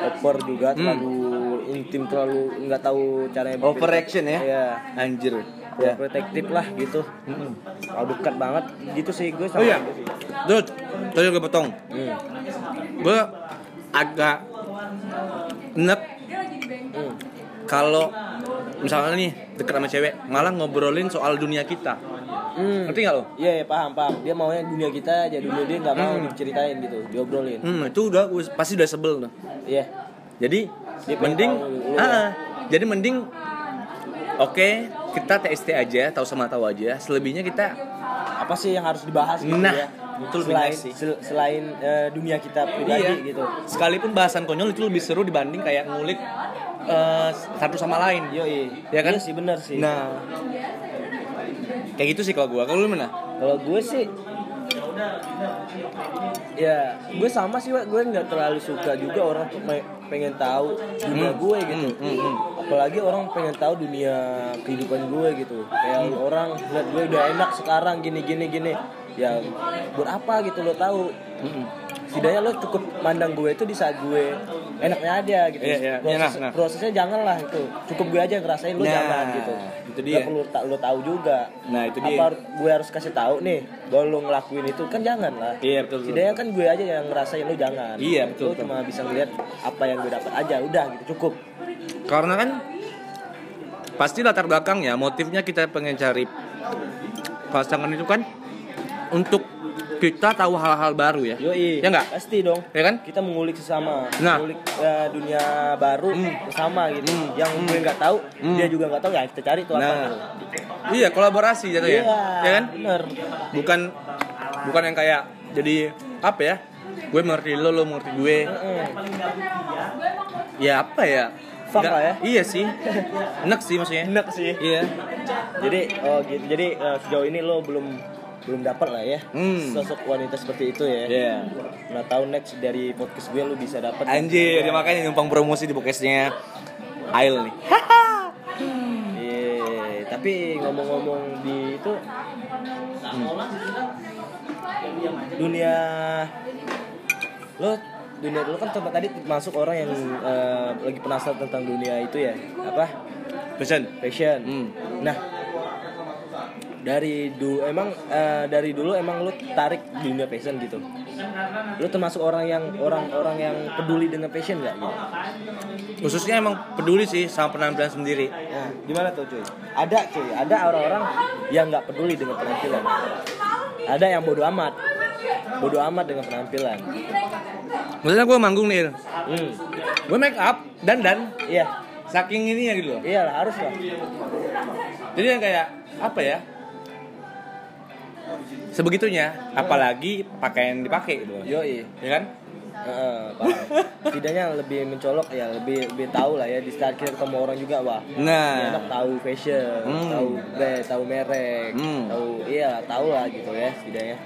oper juga terlalu intim terlalu nggak tahu caranya Overaction ya? Iya. anjir Ya. protektif lah gitu. Kalau dekat banget gitu sih gue sama oh iya. Dut, tadi gue potong Hmm. gue agak enek Hmm. kalau misalnya nih deket sama cewek malah ngobrolin soal dunia kita Hmm. ngerti nggak lo? Iya, iya paham paham. Dia maunya dunia kita aja, dunia dia nggak mau Hmm. diceritain gitu, diobrolin. Hmm itu udah pasti udah sebel tuh. Iya. Jadi Dia mending dulu ah, ya. jadi mending Oke, kita TST aja, tahu sama tahu aja. Selebihnya kita apa sih yang harus dibahas gitu Nah, ya itu lebih selain nice sih. sel- selain eh, dunia kita pribadi iya gitu Sekalipun bahasan konyol itu lebih seru dibanding kayak ngulik eh, satu sama lain. Yoi. Ya kan? Iya sih bener sih. Nah, kayak gitu sih kalau gua. Kalau lu mana? Kalau gue sih ya gue sama sih gue nggak terlalu suka juga orang tuh pe- pengen tahu dunia Hmm. gue gitu Hmm, hmm, hmm. apalagi orang pengen tahu dunia kehidupan gue gitu kayak Hmm. orang lihat gue udah enak sekarang gini gini gini ya buat apa gitu lo tahu Hmm. setidaknya lo cukup mandang gue itu di saat gue enaknya aja gitu Iya, iya. Proses, Iya, nah, nah. prosesnya jangan lah itu cukup gue aja ngerasain lo Nah, jangan gitu itu dia. Nggak perlu ta- lo tahu juga Nah, itu dia. apa gue harus kasih tahu nih bahwa lo ngelakuin itu kan jangan lah Iya, betul, betul. setidaknya kan gue aja yang ngerasain lo jangan Iya, betul, lo betul. cuma bisa ngeliat apa yang gue dapat aja udah gitu cukup Karena kan pasti latar belakangnya motifnya kita pengen cari pasangan itu kan untuk kita tahu hal-hal baru ya. Yoi, Ya nggak? Pasti dong. Ya kan? Kita mengulik sesama, Nah. mengulik eh, dunia baru Hmm. bersama gitu. Hmm. Yang gue nggak tahu, Hmm. dia juga nggak tahu ya kita cari tuh apa. Nah. tuh. Iya, kolaborasi jatuhnya. Iya, Ya kan? Bener. Bukan bukan yang kayak jadi apa ya? Gue mengerti lo, lo mengerti gue. Mm-mm. Ya apa ya? Fuck Nggak- lah ya. Iya sih. Enak sih maksudnya. Enak sih. Iya. Jadi oh gitu. Jadi eh, sejauh ini lo belum belum dapat lah ya Hmm. sosok wanita seperti itu ya. Iya. Nah tahu next dari podcast gue lo bisa dapat. Anjir, dia makanya numpang promosi di podcastnya Ail nih. Iya. Tapi ngomong-ngomong di itu dunia lo dunia lo kan coba tadi masuk orang yang eh, lagi penasaran tentang dunia itu ya apa Pesan. fashion Hmm. nah dari dulu emang eh, dari dulu emang lu tarik dunia fashion gitu? Lu termasuk orang yang orang-orang yang peduli dengan fashion nggak gitu? Khususnya emang peduli sih sama penampilan sendiri. nah gimana tuh cuy? Ada cuy. Ada orang-orang yang nggak peduli dengan penampilan. Ada yang bodoh amat. Bodoh amat dengan penampilan. Misalnya gue manggung nih, hmm. Gue make up dan dan. Iya. Saking ini ya gitu iya harus lah. Jadi yang kayak apa ya? Sebegitunya, apalagi pakaian dipakai gitu yoi Ya kan? Paham. Setidaknya lebih mencolok ya lebih lebih tahu lah ya di saat kita ketemu orang juga wah Nah, anak tahu fashion, Hmm. tahu brand, tahu merek, Hmm. tahu iya tahu lah gitu ya setidaknya.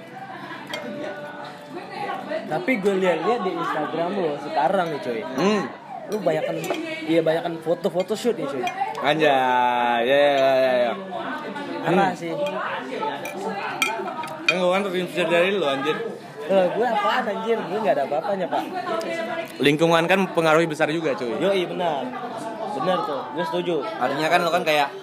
Tapi gue lihat-lihat di Instagram lo sekarang nih coy, hmm, lu banyakan iya banyakan foto-foto shoot nih coy. anjay, ya ya ya. ya. Parah Hmm. sih. Kan gue kan terinspirasi dari lo anjir. Kalau gue apaan anjir, gue nggak ada apa-apanya pak. Lingkungan kan pengaruhi besar juga cuy. Yo iya benar, benar tuh, gue setuju. Artinya kan lo kan kayak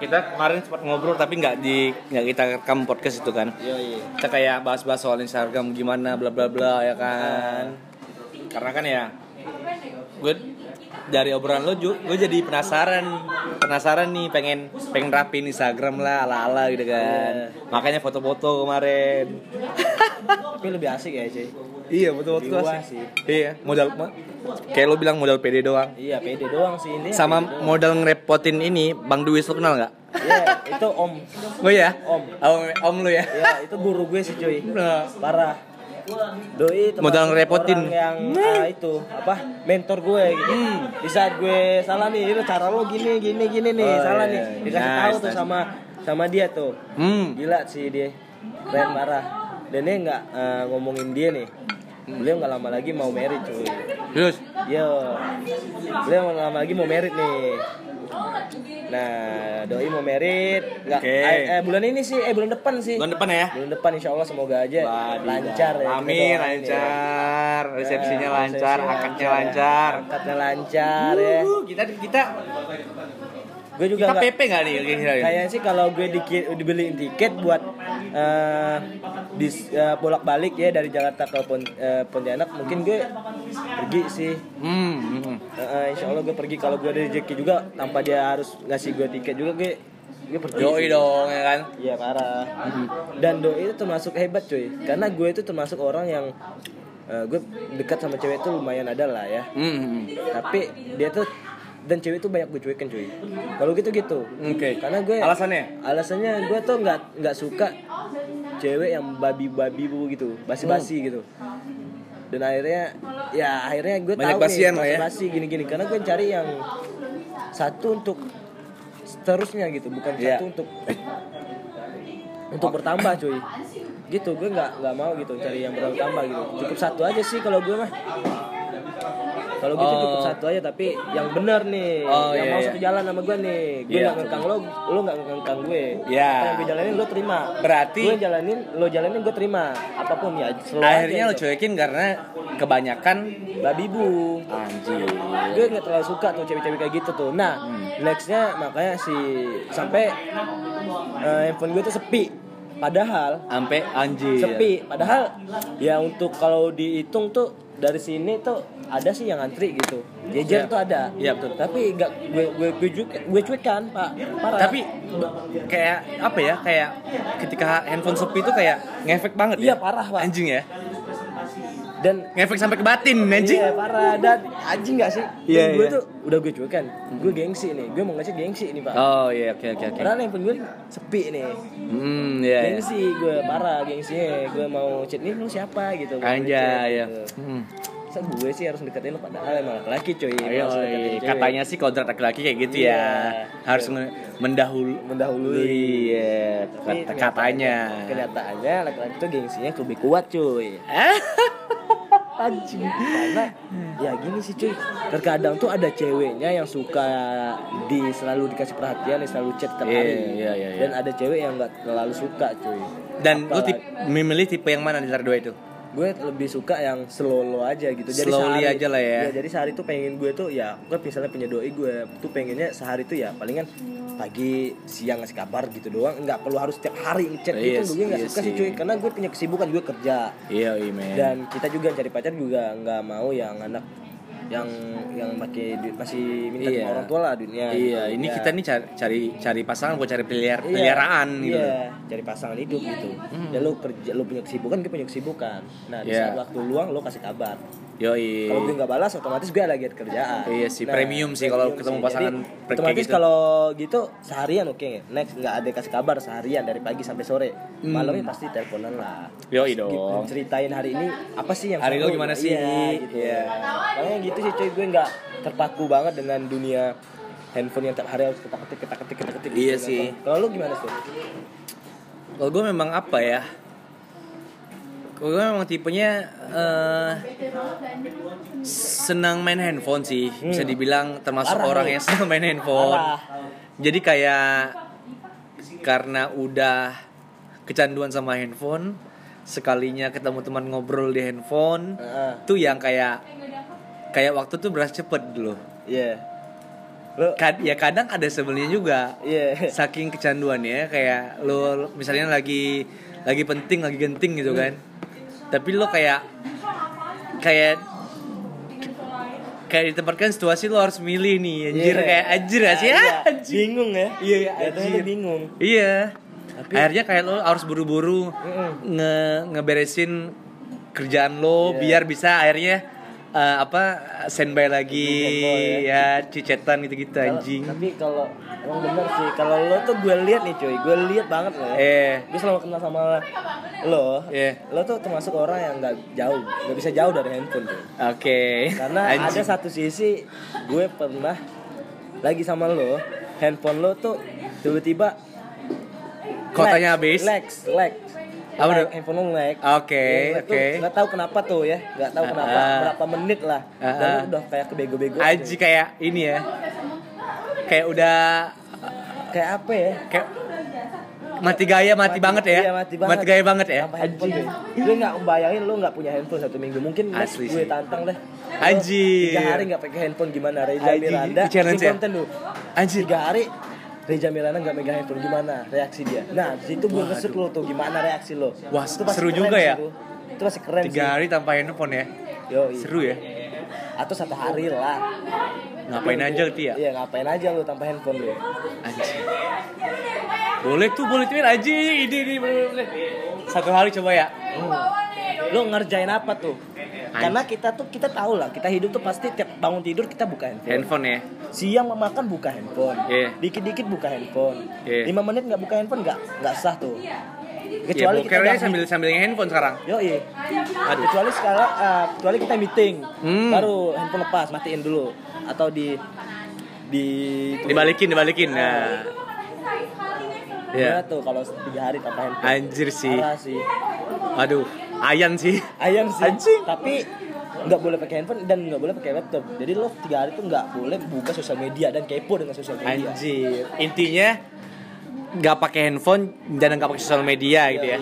kita kemarin sempat ngobrol tapi nggak di nggak kita rekam podcast itu kan. Yo iya. kita kayak bahas-bahas soal Instagram gimana bla bla bla ya kan karena kan ya gue dari obrolan lo juga gue jadi penasaran penasaran nih pengen pengen rapiin Instagram lah ala ala gitu kan makanya foto-foto kemarin Tapi lebih asik ya cuy. iya foto-foto asik. sih. iya modal kayak lo bilang modal pede doang Iya pede doang sih ini. sama modal ngerepotin ini Bang Duis lo kenal nggak Iya itu om. oh ya Om. om om lo ya Ya itu guru gue sih cuy. Nah. Parah. Doi Modal ngerepotin. yang ah, itu apa mentor gue gitu. Di saat gue salah nih, itu cara lo gini gini gini nih, Oh, salah iya. nih. Dikasih Nice, tahu tuh nice. sama sama dia tuh. hmm Gila sih dia. Keren parah. Dan dia nggak eh, ngomongin dia nih. Beliau nggak lama lagi mau merit cuy. terus Yo, beliau nggak lama lagi mau merit nih. Nah, doi mau merit, nggak Oke. eh, eh, bulan ini sih, eh bulan depan sih. bulan depan ya Bulan depan insya Allah semoga aja Waduh. lancar ya. Amin, doain lancar. ya. Resepsinya Ya, lancar, resepsinya akadnya lancar. Akadnya lancar ya. Uh, kita kita Gue juga kita PP nggak nih? Kayaknya sih kalau gue diki- dibeliin tiket buat eh di bolak-balik ya dari Jakarta ke Pon, eh, Pontianak mungkin gue pergi sih. Hmm, hmm. Eh, insya Allah gue pergi kalau gue ada rezeki juga tanpa dia harus ngasih gue tiket juga gue gue pergi. Sih. dong ya kan. Iya parah. Dan doi itu termasuk hebat cuy. Karena gue itu termasuk orang yang eh, gue dekat sama cewek itu lumayan ada lah ya. Hmm, hmm. Tapi dia tuh dan cewek tuh banyak gue cuekin cuy kalau gitu gitu Oke. karena gue Alasannya? alasannya gue tuh nggak nggak suka cewek yang babi-babi bu gitu basi-basi Hmm. gitu dan akhirnya ya akhirnya gue Banyak tahu nih lah ya. basi gini-gini karena gue cari yang satu untuk seterusnya gitu bukan Iya. satu untuk untuk bertambah cuy gitu gue nggak nggak mau gitu cari yang bertambah gitu cukup satu aja sih kalau gue mah kalau gitu Oh. cukup satu aja tapi yang benar nih Oh, yang iya, mau iya. satu jalan sama gue nih gue Iya. nggak ngekang lo lo nggak ngekang gue Iya. apa yang gue jalanin lo terima Berarti- gue jalanin lo jalanin gue terima apa pun ya Akhirnya aja lo gitu. cuekin karena kebanyakan babi bu anjir. gue nggak terlalu suka tuh cewek-cewek kayak gitu tuh nah Hmm. nextnya makanya si sampai eh, handphone gue tuh sepi padahal Sampai anjir. sepi padahal ya untuk kalau dihitung tuh dari sini tuh ada sih yang antri gitu jejer Iya. tuh ada Iya, betul. tapi nggak gue gue gue cuek gue cuekan pak parah Tapi kayak apa ya? Kayak ketika handphone sepi itu kayak ngefek banget Iya, ya. parah, Pak. Anjing ya. Dan Ngefek sampai ke batin anjing. Iya parah dan anjing gak sih? Dan Iya, gue iya. tuh udah gue cuekan. Gue gengsi nih. Gue mau ngecek gengsi nih, Pak. Oh iya oke oke oke. Padahal handphone gue sepi nih. Hmm iya. iya. Gengsi gue parah gengsinya. Gue mau chat nih lu siapa gitu. Anjay chat, ya. gitu. Hmm. Masa gue sih harus deketin lo padahal emang laki cuy. Ayo, cewek. katanya sih kodrat laki-laki kayak gitu Iya. ya. Harus nge- mendahulu mendahului. Iya, Tapi kata- katanya. Kenyataannya laki-laki tuh gengsinya lebih kuat cuy. Anjing. Karena ya gini sih cuy. Terkadang tuh ada ceweknya yang suka di selalu dikasih perhatian, yang selalu chat tiap Iya, hari. iya, iya, iya. Dan ada cewek yang nggak terlalu suka cuy. Dan lu Apalagi- tip, memilih tipe yang mana di antara dua itu? Gue lebih suka yang slow aja gitu jadi Slowly sehari, aja lah ya. jadi sehari tuh pengen gue tuh ya gue misalnya punya doi gue tuh pengennya sehari tuh ya palingan pagi siang ngasih kabar gitu doang nggak perlu harus setiap hari ngechat Iya gitu gue nggak suka iya sih sih. cuy karena gue punya kesibukan gue kerja Iya, iya men. dan kita juga cari pacar juga nggak mau yang anak yang yang pakai duit masih minta Iya. orang tua lah duitnya Iya, gitu. ini Ya. kita nih cari cari, cari pasangan buat cari peliar, Iya, peliharaan gitu. Iya, cari pasangan hidup gitu. Dan lu kerja, lu punya kesibukan, gue punya kesibukan. Nah, di Iya. saat waktu luang lu kasih kabar. Yoi. Kalau gue nggak balas, otomatis gue lagi ada kerjaan. Iya sih, premium sih kalau ketemu sih. pasangan Jadi, otomatis gitu. kalau gitu seharian oke. Next nggak ada kasih kabar seharian dari pagi sampai sore. Hmm. Malamnya pasti teleponan lah. Yoi Gitu, dong. ceritain hari ini apa sih yang Hari lu seru? gimana sih? Iya, gitu. Makanya gitu sih cuy, gue nggak terpaku banget dengan dunia handphone yang tiap hari harus kita ketik kita ketik kita ketik. Iya gitu. sih. Kalau lu gimana sih? Kalau gue memang apa ya? Gue memang tipenya eh, senang main handphone sih, bisa dibilang termasuk Hmm. Parah orang nih. yang senang main handphone. Parah. Jadi kayak karena udah kecanduan sama handphone, sekalinya ketemu teman ngobrol di handphone, Heeh. tuh yang kayak kayak waktu tuh berasa cepet dulu. Iya. Lu Kad- ya kadang ada sebelnya juga. iya. saking kecanduannya kayak lo misalnya lagi lagi penting lagi genting gitu kan tapi lo kayak kayak kayak ditempatkan situasi lo harus milih nih anjir Iya. kayak anjir gak sih anjir. Bingung ya? Iya, iya, anjir. bingung. iya Tapi- akhirnya kayak lo harus buru-buru nge ngeberesin kerjaan lo Iya. biar bisa akhirnya eh, apa standby lagi Standby ya cicetan gitu-gitu anjing Tapi kalau emang bener sih, kalau lo tuh gue lihat nih cuy, gue lihat banget lo ya. eh Gue selama kenal sama lo, Iya. lo tuh termasuk orang yang nggak jauh, nggak bisa jauh dari handphone tuh. oke Karena ada Anjing. satu sisi gue pernah lagi sama lo, handphone lo tuh tiba-tiba Kotanya habis? lag, lag. Apa tuh? handphone lo lag. Oke, Ya, itu oke. Nggak tahu kenapa tuh ya, nggak tahu kenapa Ah. berapa menit lah. Ah, Dan lo udah kayak kebego-bego. Aji kayak ini ya kayak udah Kayak apa ya? kayak mati gaya mati, banget ya Iya, mati banget. gaya banget ya gue. Gue nggak bayangin lo nggak punya handphone satu minggu. Mungkin Asli gue tantang deh. Anjir. Tiga hari nggak pakai handphone gimana? Reza Miranda. bikin ya? konten lu. Anjir. Tiga hari Reza Miranda nggak megang handphone gimana reaksi dia? Nah di situ gue ngesut lo tuh gimana reaksi lo? Wah, Itu seru juga ya. Itu masih keren tiga sih. hari tanpa handphone ya Yoi. seru ya Atau satu hari lah. ngapain aja gitu ya Iya ngapain aja lo tanpa handphone lo. anjing boleh tuh boleh tuh aja ini ini boleh boleh satu hari coba ya Lo ngerjain apa tuh? Karena kita tuh kita tahu lah, kita hidup tuh pasti tiap bangun tidur kita buka handphone. Handphone ya. Siang mau makan buka handphone. Iya. Dikit-dikit buka handphone. Iya. Lima menit nggak buka handphone nggak nggak sah tuh. Ya Kecuali kita bokernya udah- sambil sambil handphone sekarang. Yo iya. Kecuali sekarang eh, kecuali kita meeting, Hmm. baru handphone lepas, matiin dulu atau di di Dibalikin, dibalikin. Nah. Gimana Ya. tuh kalau tiga hari tanpa handphone? Anjir sih. Parah sih. Aduh, ayan sih. Ayam sih. Anjing. Tapi nggak boleh pakai handphone dan nggak boleh pakai laptop. Jadi lo tiga hari tuh nggak boleh buka sosial media dan kepo dengan sosial media. Anjir. Intinya nggak pakai handphone dan nggak pakai sosial media gitu ya.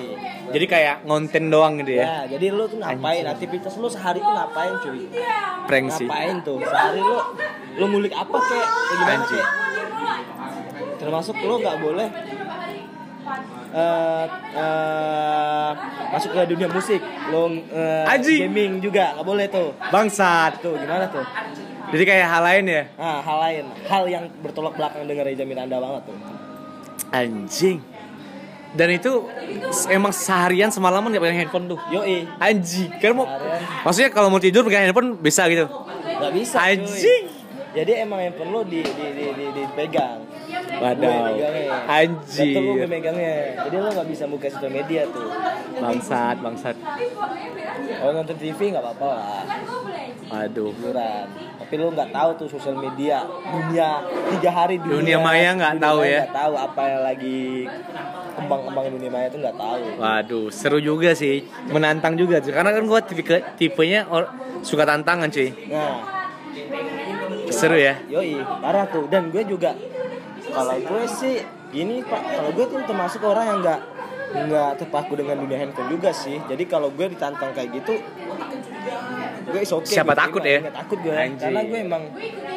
Jadi kayak ngonten doang gitu ya. Ya, jadi lo tuh ngapain? Aktivitas lo sehari tuh ngapain cuy? Prank sih. Ngapain tuh? Sehari lo lo ngulik apa? Ya gimana Anjing. kek? Termasuk lo nggak boleh eh eh, masuk ke dunia musik, lo eh, Anjing. gaming juga nggak boleh tuh. Bangsat. Tuh gimana tuh? Jadi kayak hal lain ya. Nah, hal lain, hal yang bertolak belakang dengan Reza Miranda banget tuh. Anjing. Dan itu emang seharian semalaman nggak pegang handphone tuh. Yoi, Anjing. Kan mau. Maksudnya kalau mau tidur pegang handphone bisa gitu. nggak bisa. Anjing. Jadi emang handphone lo di di di di dipegang. Wadaw. Gue megangnya. Anjir. Lo gue megangnya. Jadi lo nggak bisa buka sosial media tuh. Bangsat, bangsat. Kalau nonton TV nggak apa-apa lah, Aduh. hiburan. Tapi lo nggak tahu tuh sosial media dunia tiga hari dunia. Dunia maya nggak tahu ya. Nggak tahu apa yang lagi kembang-kembang dunia maya tuh nggak tahu. Waduh, seru juga sih. Menantang juga sih. Karena kan gua tipe tipenya or- suka tantangan cuy. Nah, Seru ya. Yoi, parah tuh. Dan gue juga kalau gue sih gini pak, kalau gue tuh termasuk orang yang nggak nggak terpaku dengan dunia handphone juga sih. Jadi kalau gue ditantang kayak gitu, gue is okay. Siapa gue takut terima. ya? Takut gue, Anjing. karena gue emang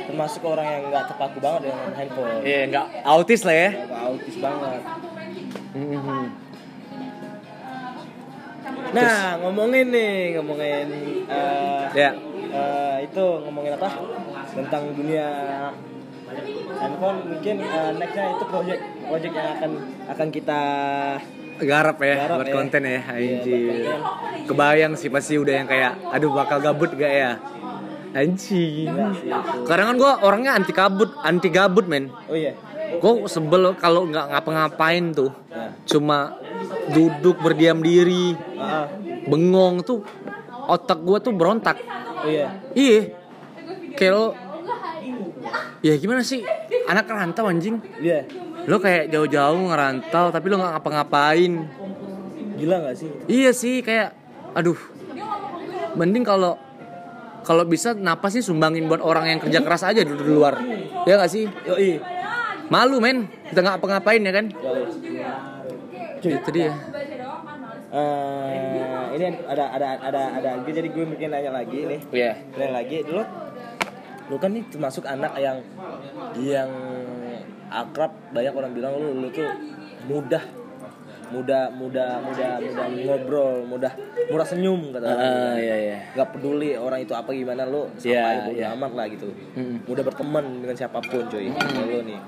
termasuk orang yang nggak terpaku banget dengan handphone. Iya, nggak autis lah ya. Nggak autis banget. Mhm. Nah, ngomongin nih, ngomongin eh, Ya. eh, itu ngomongin apa? Tentang dunia handphone mungkin eh, nextnya itu project project yang akan akan kita Garap ya Garap buat ya. konten ya, Iya, anjir. Kebayang sih pasti udah yang kayak aduh bakal gabut gak ya? Anjing. Iya itu. Karena kan gua orangnya anti kabut, anti gabut men. oh iya Gue sebel kalau nggak ngapa-ngapain tuh. Nah. Cuma duduk berdiam diri, ah. bengong tuh otak gua tuh berontak. oh iya Iya. Kayak lo Ya gimana sih? Anak rantau anjing. Iya. Lo kayak jauh-jauh ngerantau tapi lo nggak ngapa-ngapain. Gila nggak sih? Iya sih kayak aduh. Mending kalau kalau bisa napasnya sumbangin buat orang yang kerja keras aja di, di luar. Ya gak sih? Yoi. Malu men. Kita nggak ngapa-ngapain ya kan. Cuy, Itu dia. Eh, ini ada ada ada ada gue jadi gue bikin nanya lagi nih. Iya. Nanya lagi. Dulu lu kan nih termasuk anak yang yang akrab banyak orang bilang lu lu tuh mudah mudah mudah mudah mudah ngobrol mudah murah senyum kata orang Ah, iya iya. Nggak peduli orang itu apa gimana lu sampai bodo iya. amat lah gitu. Mm. mudah berteman dengan siapa pun cuy Kayak lu nih.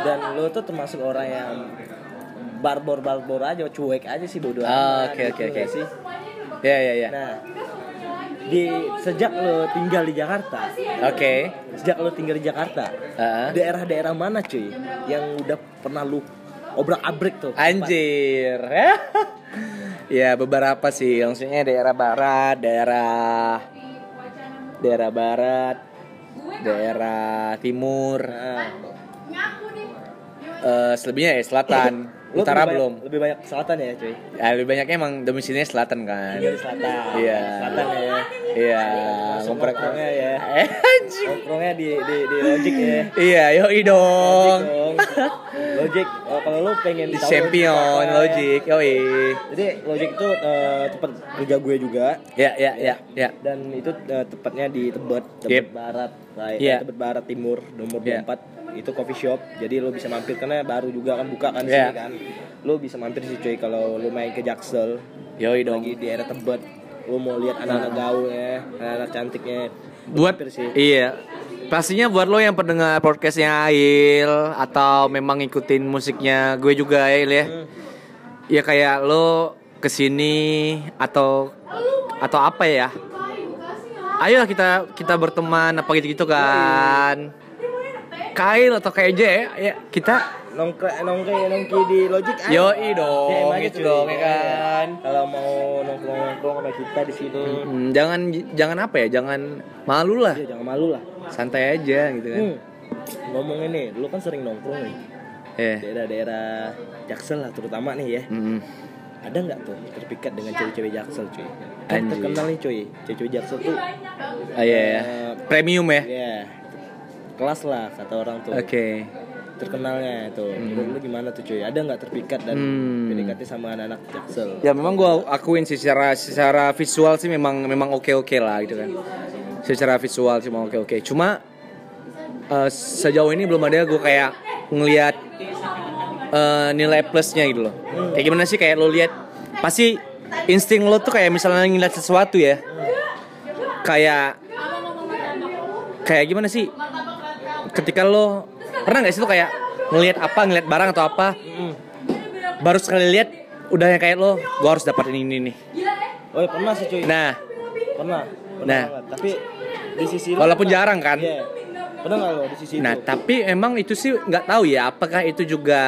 Dan lu tuh termasuk orang yang barbor barbor aja cuek aja sih bodo Ah, oke, gitu oke, oke. nggak sih? Iya iya iya. Nah di sejak lu tinggal di Jakarta. Oke. Sejak lu tinggal di Jakarta. Ah. daerah-daerah mana cuy yang udah pernah lu obrak abrik tuh? Anjir. ya beberapa sih, maksudnya daerah barat, daerah daerah barat, daerah timur, eh selebihnya ya selatan, lu utara lebih belum. banyak, lebih banyak selatan ya cuy Ya, lebih banyaknya emang domisilinya selatan kan. tinggal di selatan Iya. selatan ya Iya, nongkrongnya ya Eh, anjing. nongkrongnya di di di logic ya Iya, yoi dong. Logic, oh, kalau lu pengen Di tahu champion, ya. logic, yoi. Jadi Logic itu eh, tempat kerja gue juga Ya, ya, ya, ya. dan itu eh, tepatnya di Tebet, Tebet Yep. Barat, right? Iya. Tebet Barat Timur, nomor Iya. 24 itu coffee shop. Jadi lu bisa mampir karena baru juga kan buka kan Iya. sini kan. Lu bisa mampir sih cuy kalau lu main ke Jaksel Yoi dong. lagi di daerah Tebet. Lu mau lihat anak-anak gaul ya, anak-anak cantiknya. buat sih. iya pastinya buat lo yang pendengar podcastnya Ail atau memang ngikutin musiknya gue juga Ail ya Hmm. ya kayak lo ke sini atau atau apa ya ayolah kita kita berteman apa gitu gitu kan kail atau KJ ya, ya kita nongke nongke nongki di logic ayo. yoi dong DM aja, gitu cuy. dong ya kan? Kalau mau nongkrong nongkrong sama kita di sini Hmm, jangan jangan apa ya jangan malu lah. Ya jangan malu lah. Santai aja gitu kan. Hmm. ngomong ini lu kan sering nongkrong nih. Eh. Daerah-daerah Jaksel lah terutama nih ya. Mm. ada nggak tuh terpikat dengan cewek-cewek Jaksel cuy? Kan terkenal nih cuy. Cewek-cewek Jaksel tuh Ah, iya ya eh, premium ya? Ya kelas lah kata orang tuh. Oke. Terkenalnya tuh menurut lu gimana tuh cuy? Ada nggak terpikat dan Hmm. PDKT sama anak-anak Jaksel? Ya memang gua akuin sih secara secara visual sih memang memang oke oke lah gitu kan. Secara visual sih memang oke oke cuma eh, sejauh ini belum ada gue kayak ngelihat eh, nilai plusnya gitu loh. Kayak gimana sih? Kayak lo lihat pasti insting lo tuh kayak misalnya ngeliat sesuatu ya. Kayak kayak gimana sih ketika lo pernah nggak sih tuh kayak ngelihat apa ngelihat barang atau apa baru sekali lihat udah yang kayak lo gue harus dapat ini ini nih oh ya pernah sih cuy nah pernah pernah Nah. banget. tapi di sisi Walaupun pernah- jarang kan? Iya. pernah nggak lo di sisi nah itu tapi emang itu sih nggak tahu ya apakah itu juga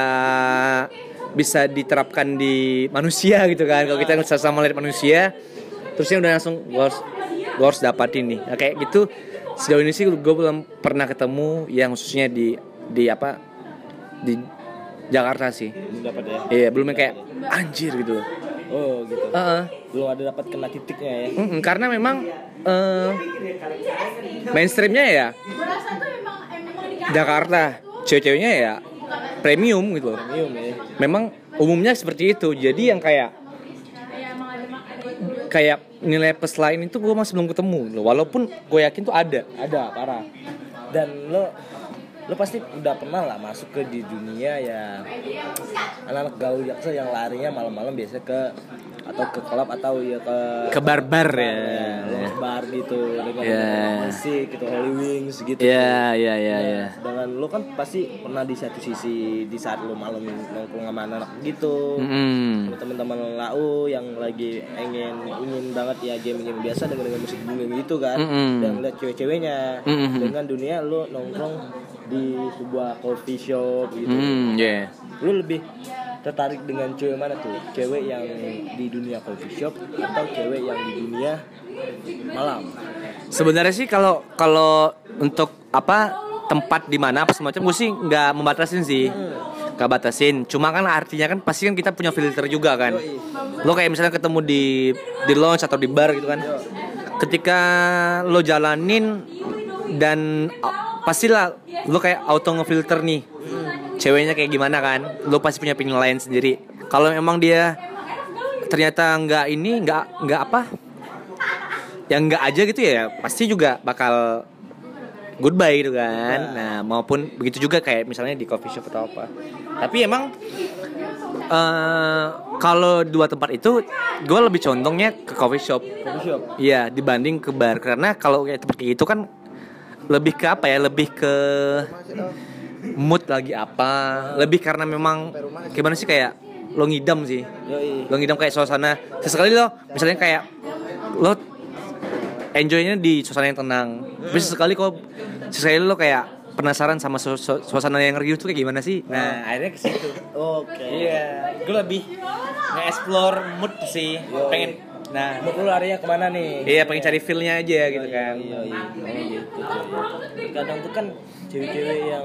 bisa diterapkan di manusia gitu kan kalau kita sama lihat manusia terusnya udah langsung gue harus gue harus dapatin nih nah, kayak gitu sejauh ini sih gue belum pernah ketemu yang khususnya di di apa di Jakarta sih. Belum dapat ya? Iya belum yang kayak anjir gitu loh. Oh gitu. Heeh. belum ada dapat kena titiknya ya? Mm-mm, karena memang eh, mainstreamnya ya Jakarta. Cewek-ceweknya ya premium gitu loh. Premium ya? Memang umumnya seperti itu. Jadi yang kayak kayak nilai plus lain itu gue masih belum ketemu. Loh walaupun gue yakin tuh ada ada parah. Dan lo lo pasti udah pernah lah masuk ke di dunia ya anak-anak gaul jaksel yang larinya malam-malam biasa ke atau ke klub atau ya ke ke barbar ya. Lounge bar gitu dengan Ya. musik gitu Holy Wings gitu. Ya ya ya Nah, ya sedangkan lo kan pasti pernah di satu sisi di saat lo malam nongkrong sama anak gitu. Sama teman-teman lau yang lagi ingin ingin banget ya game-game biasa dengan dengan musik booming gitu kan. Mm-mm. dan ngeliat cewek-ceweknya. Mm-mm. dengan dunia lo nongkrong di sebuah coffee shop gitu Hmm, ya. lo lebih tertarik dengan cewek mana tuh cewek yang di dunia coffee shop atau cewek yang di dunia malam Sebenarnya sih kalau kalau untuk apa tempat di mana apa semacam gue sih nggak membatasin sih. Gak batasin. Cuma kan artinya kan pasti kan kita punya filter juga kan. Lo kayak misalnya ketemu di di lounge atau di bar gitu kan. Ketika lo jalanin dan pastilah lo kayak auto ngefilter nih. Ceweknya kayak gimana kan? Lo pasti punya penilaian sendiri. Kalau emang dia ternyata nggak ini nggak nggak apa? Yang enggak aja gitu ya pasti juga bakal goodbye gitu kan? Nah maupun begitu juga kayak misalnya di coffee shop atau apa. Tapi emang eh kalau dua tempat itu gue lebih condongnya ke coffee shop. Coffee shop? Iya dibanding ke bar. Karena kalau kayak tempat kayak gitu kan lebih ke apa ya? Lebih ke mood lagi apa? Lebih karena memang gimana sih kayak lo ngidam sih. Lo ngidam kayak suasana. Sesekali lo misalnya kayak lo enjoynya di suasana yang tenang. Tapi sesekali kok sesekali lo kayak penasaran sama su- su- suasana yang riuh tuh kayak gimana sih? Nah akhirnya ke situ. Oke. Iya. Gue lebih nge-explore mood sih. Pengen nah Mood lu larinya ke mana nih? iya pengen cari feel-nya aja gitu kan Iya, iya. Oh, gitu. Kadang tuh kan cewek-cewek yang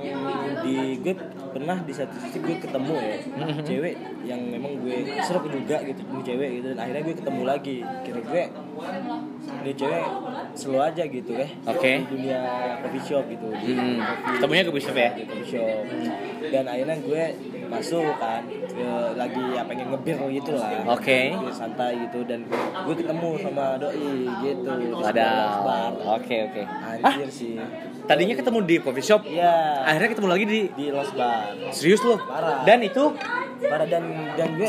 di gue pernah di satu sisi gue ketemu ya cewek yang memang gue serap juga gitu ini cewek gitu dan akhirnya gue ketemu lagi kira gue ini cewek slow aja gitu ya Oke. di dunia coffee shop gitu Hmm. coffee- Ketemunya ke bishop ya? coffee shop dan akhirnya gue masuk kan. Lagi ya pengen ngebir gitu lah. Oke. Gue santai gitu dan gue ketemu sama doi gitu. Ada oke oke. Anjir sih. Tadinya ketemu di coffee shop Iya. akhirnya ketemu lagi di di Los Bar. Serius lo Parah. dan itu? Parah dan dan gue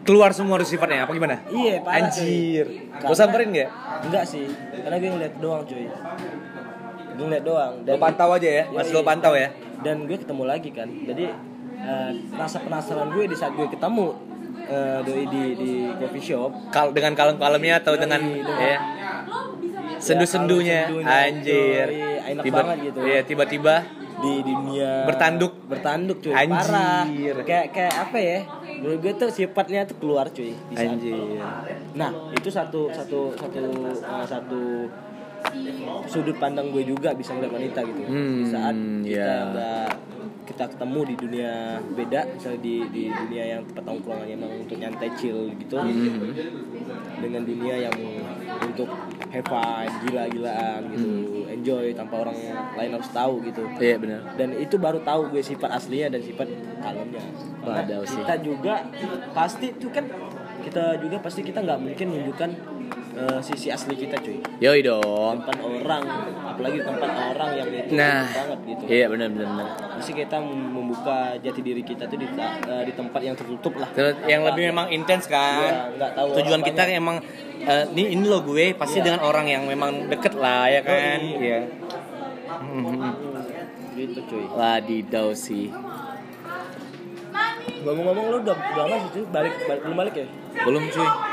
keluar semua sifatnya apa gimana? Iya parah anjir. Karena- samperin gak enggak sih. Karena gue ngeliat doang cuy. Gue ngeliat doang. Lo pantau aja ya masih lo pantau ya. Dan gue ketemu lagi kan. Jadi eh, rasa penasaran gue di saat gue ketemu eh, doi di di coffee shop. Kal dengan kalem-kalemnya atau dengan dengan- ya? sendu-sendunya. Alur-sendunya. anjir. Enak Tiba- banget gitu. iya tiba-tiba di dunia Bertanduk. bertanduk cuy. Anjir. parah kayak kayak apa ya? Menurut gue tuh sifatnya tuh keluar cuy di saat- anjir. nah itu satu satu satu uh, satu sudut pandang gue juga bisa ngeliat wanita gitu. Hmm, di saat kita ya. udah kita ketemu di dunia beda misalnya di di dunia yang tempat nongkrong emang untuk nyantai chill gitu Hmm. dengan dunia yang untuk have fun gila-gilaan gitu Hmm. enjoy tanpa orang lain harus tahu gitu iya benar dan itu baru tahu gue sifat aslinya dan sifat kalemnya Karena Wadaw sih. kita juga pasti itu kan kita juga pasti kita nggak mungkin menunjukkan eh, sisi asli kita cuy. Yoi dong. Tempat orang apalagi tempat orang yang itu nah. banget gitu. Iya benar benar benar. Pasti kita membuka jati diri kita tuh di, eh, di tempat yang tertutup lah. Yang lebih memang intens kan? Nggak tahu tujuan kita banyak. emang eh, ini ini lo gue pasti Iya. dengan orang yang memang deket lah ya kan? Yoi. iya. Hmm, gitu cuy. Wadidaw sih. Ngomong-ngomong lu udah udah lama sih cuy. Balik, balik belum balik ya? Belum cuy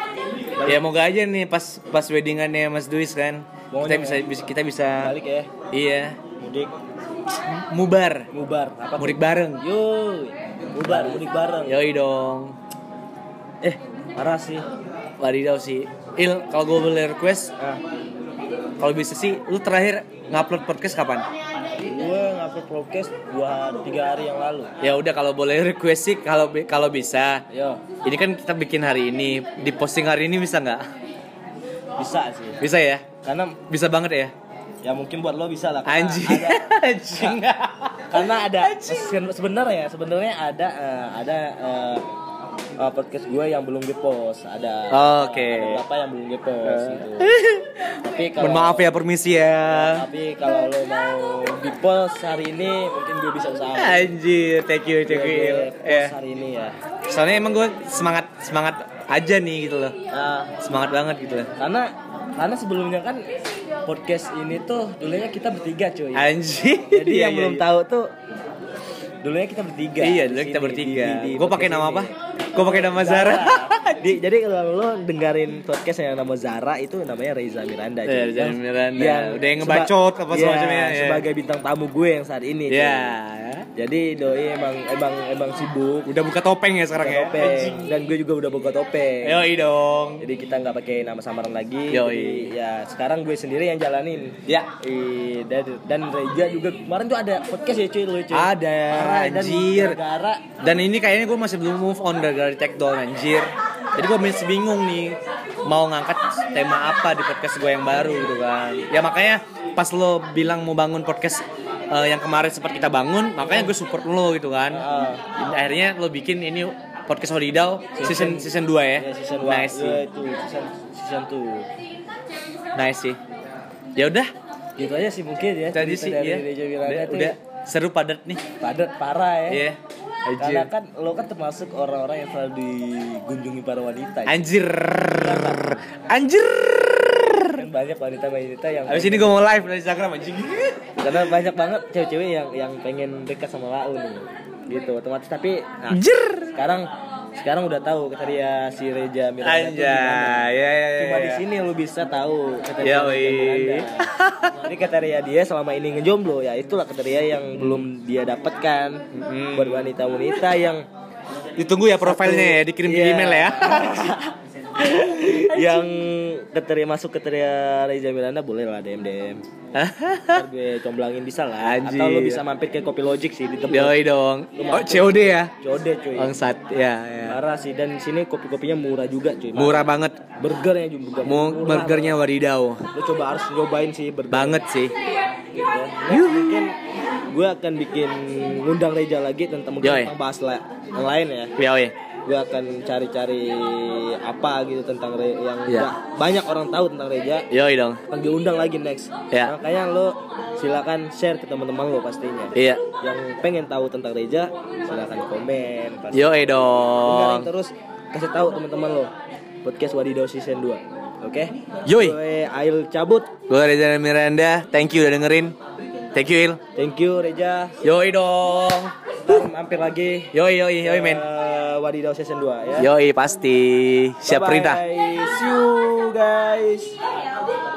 ya moga aja nih pas pas weddingannya Mas Duis kan kita Maunya bisa, ya? bisa kita bisa balik ya. Iya. Mudik. Mubar. Mubar. Apa tuh? mudik bareng. Yoi, mubar mudik bareng. yoi dong. Eh, parah sih. wadidaw sih. Il kalau gue boleh request Ah, kalau bisa sih lu terakhir ngupload podcast kapan gue ngupload podcast dua tiga hari yang lalu. ya udah kalau boleh request sih kalau kalau bisa. Yo, ini kan kita bikin hari ini. Di posting hari ini bisa nggak? Bisa sih. bisa ya? Karena bisa banget ya? Ya mungkin buat lo bisa lah. anjing. ada- anjing. Karena ada se- sebenarnya sebenarnya ada eh, ada eh, eh, podcast gue yang belum dipost ada Oke. ada beberapa yang belum dipost gitu. Tapi kalau mohon maaf ya permisi ya. Tapi kalau lo mau dipost hari ini mungkin gue bisa usaha anjir thank you thank you. Il. post ya hari ini ya. Soalnya emang gue semangat semangat aja nih gitu loh. Nah, semangat banget gitu loh. Karena karena sebelumnya kan podcast ini tuh dulunya kita bertiga cuy. Anjing jadi Iya, yang iya, belum iya. tahu tuh dulunya kita bertiga iya dulu kita bertiga. gue pakai nama apa gue pakai nama Zara. Di- jadi kalau lo dengerin podcast yang nama Zara itu namanya Reza Miranda Iya, cuy. Reza Yang- Miranda. Udah yang ngebacot apa Iya, semacamnya, ya. sebagai bintang tamu gue yang saat ini cuy. ya jadi doi emang emang emang sibuk. Udah buka topeng ya sekarang buka ya? topeng. Dan gue juga udah buka topeng. Yoi dong. Jadi kita nggak pakai nama samaran lagi. Yoi. jadi ya sekarang gue sendiri yang jalanin. Ya. Ih, dan dan Reja juga. Kemarin tuh ada podcast ya cuy lu cuy? Ada, Parah, dan anjir. gara-gara Dan ini kayaknya gue masih belum move on gara-gara di take down anjir. Jadi gue masih bingung nih Mau ngangkat tema apa di podcast gue yang baru gitu kan. Ya makanya pas lo bilang mau bangun podcast eh, yang kemarin sempat kita bangun Makanya gue support lo gitu kan. Ah. Akhirnya lo bikin ini podcast Hodidau season season 2 ya. Ya season 2 Nice sih. Itu season season 2 Nice sih. Ya udah. Gitu aja sih mungkin ya tadi sih dari ya udah, udah seru padat nih. Padat parah ya. Iya karena kan lo kan termasuk orang-orang yang selalu digunjungi para wanita. Ya. Anjir Anjir. Kan banyak wanita-wanita yang Abis ini gue mau live di Instagram anjing. Karena banyak banget cewek-cewek yang yang pengen dekat sama Lau nih gitu. Otomatis tapi nah, Anjir. sekarang sekarang udah tahu kriteria si Reja Miranda gimana. ya ya ya. Cuma ya. di sini lu bisa tahu kriteria Ya. Miranda. Jadi kriteria dia selama ini ngejomblo ya itulah kriteria yang belum dia dapatkan Hmm. buat wanita-wanita yang Ditunggu ya profilnya ya, dikirim di Iya. email ya. yang kriteria masuk kriteria Reza Miranda boleh lah DM DM. Ntar gue comblangin bisa lah. Anjir. Atau lu bisa mampir ke Kopi Logic sih di tempat Yoi dong. Oh, COD ya. Code cuy. Bangsat, ya ya. Parah sih dan sini kopi-kopinya murah juga cuy. Murah banget. Burgernya juga Mau murah. burgernya wadidaw. Lu coba harus nyobain sih burger. Banget sih. Ya. Next mungkin gue akan bikin ngundang Reja lagi tentang mungkin Yoi. tentang bahas la- yang lain ya. Yoi. Gue akan cari-cari apa gitu tentang Re yang Iya. nggak banyak orang tahu tentang Reja. Yoi dong. akan diundang lagi next. Ya. Makanya lo silakan share ke teman-teman lo pastinya. Iya. Yang pengen tahu tentang Reja, silakan komen. Pasti. Dengerin dong. terus kasih tahu teman-teman lo podcast Wadidaw season 2. Oke? Yoi. Gue Ail cabut. Gue Reza Miranda, thank you udah dengerin. Thank you Il. Thank you Reja. Yoi dong. Ntar mampir lagi. Yoi yoi yoi men. Eh, Wadidaw season 2 ya. Yoi pasti. Siap Bye-bye. perintah. See you guys.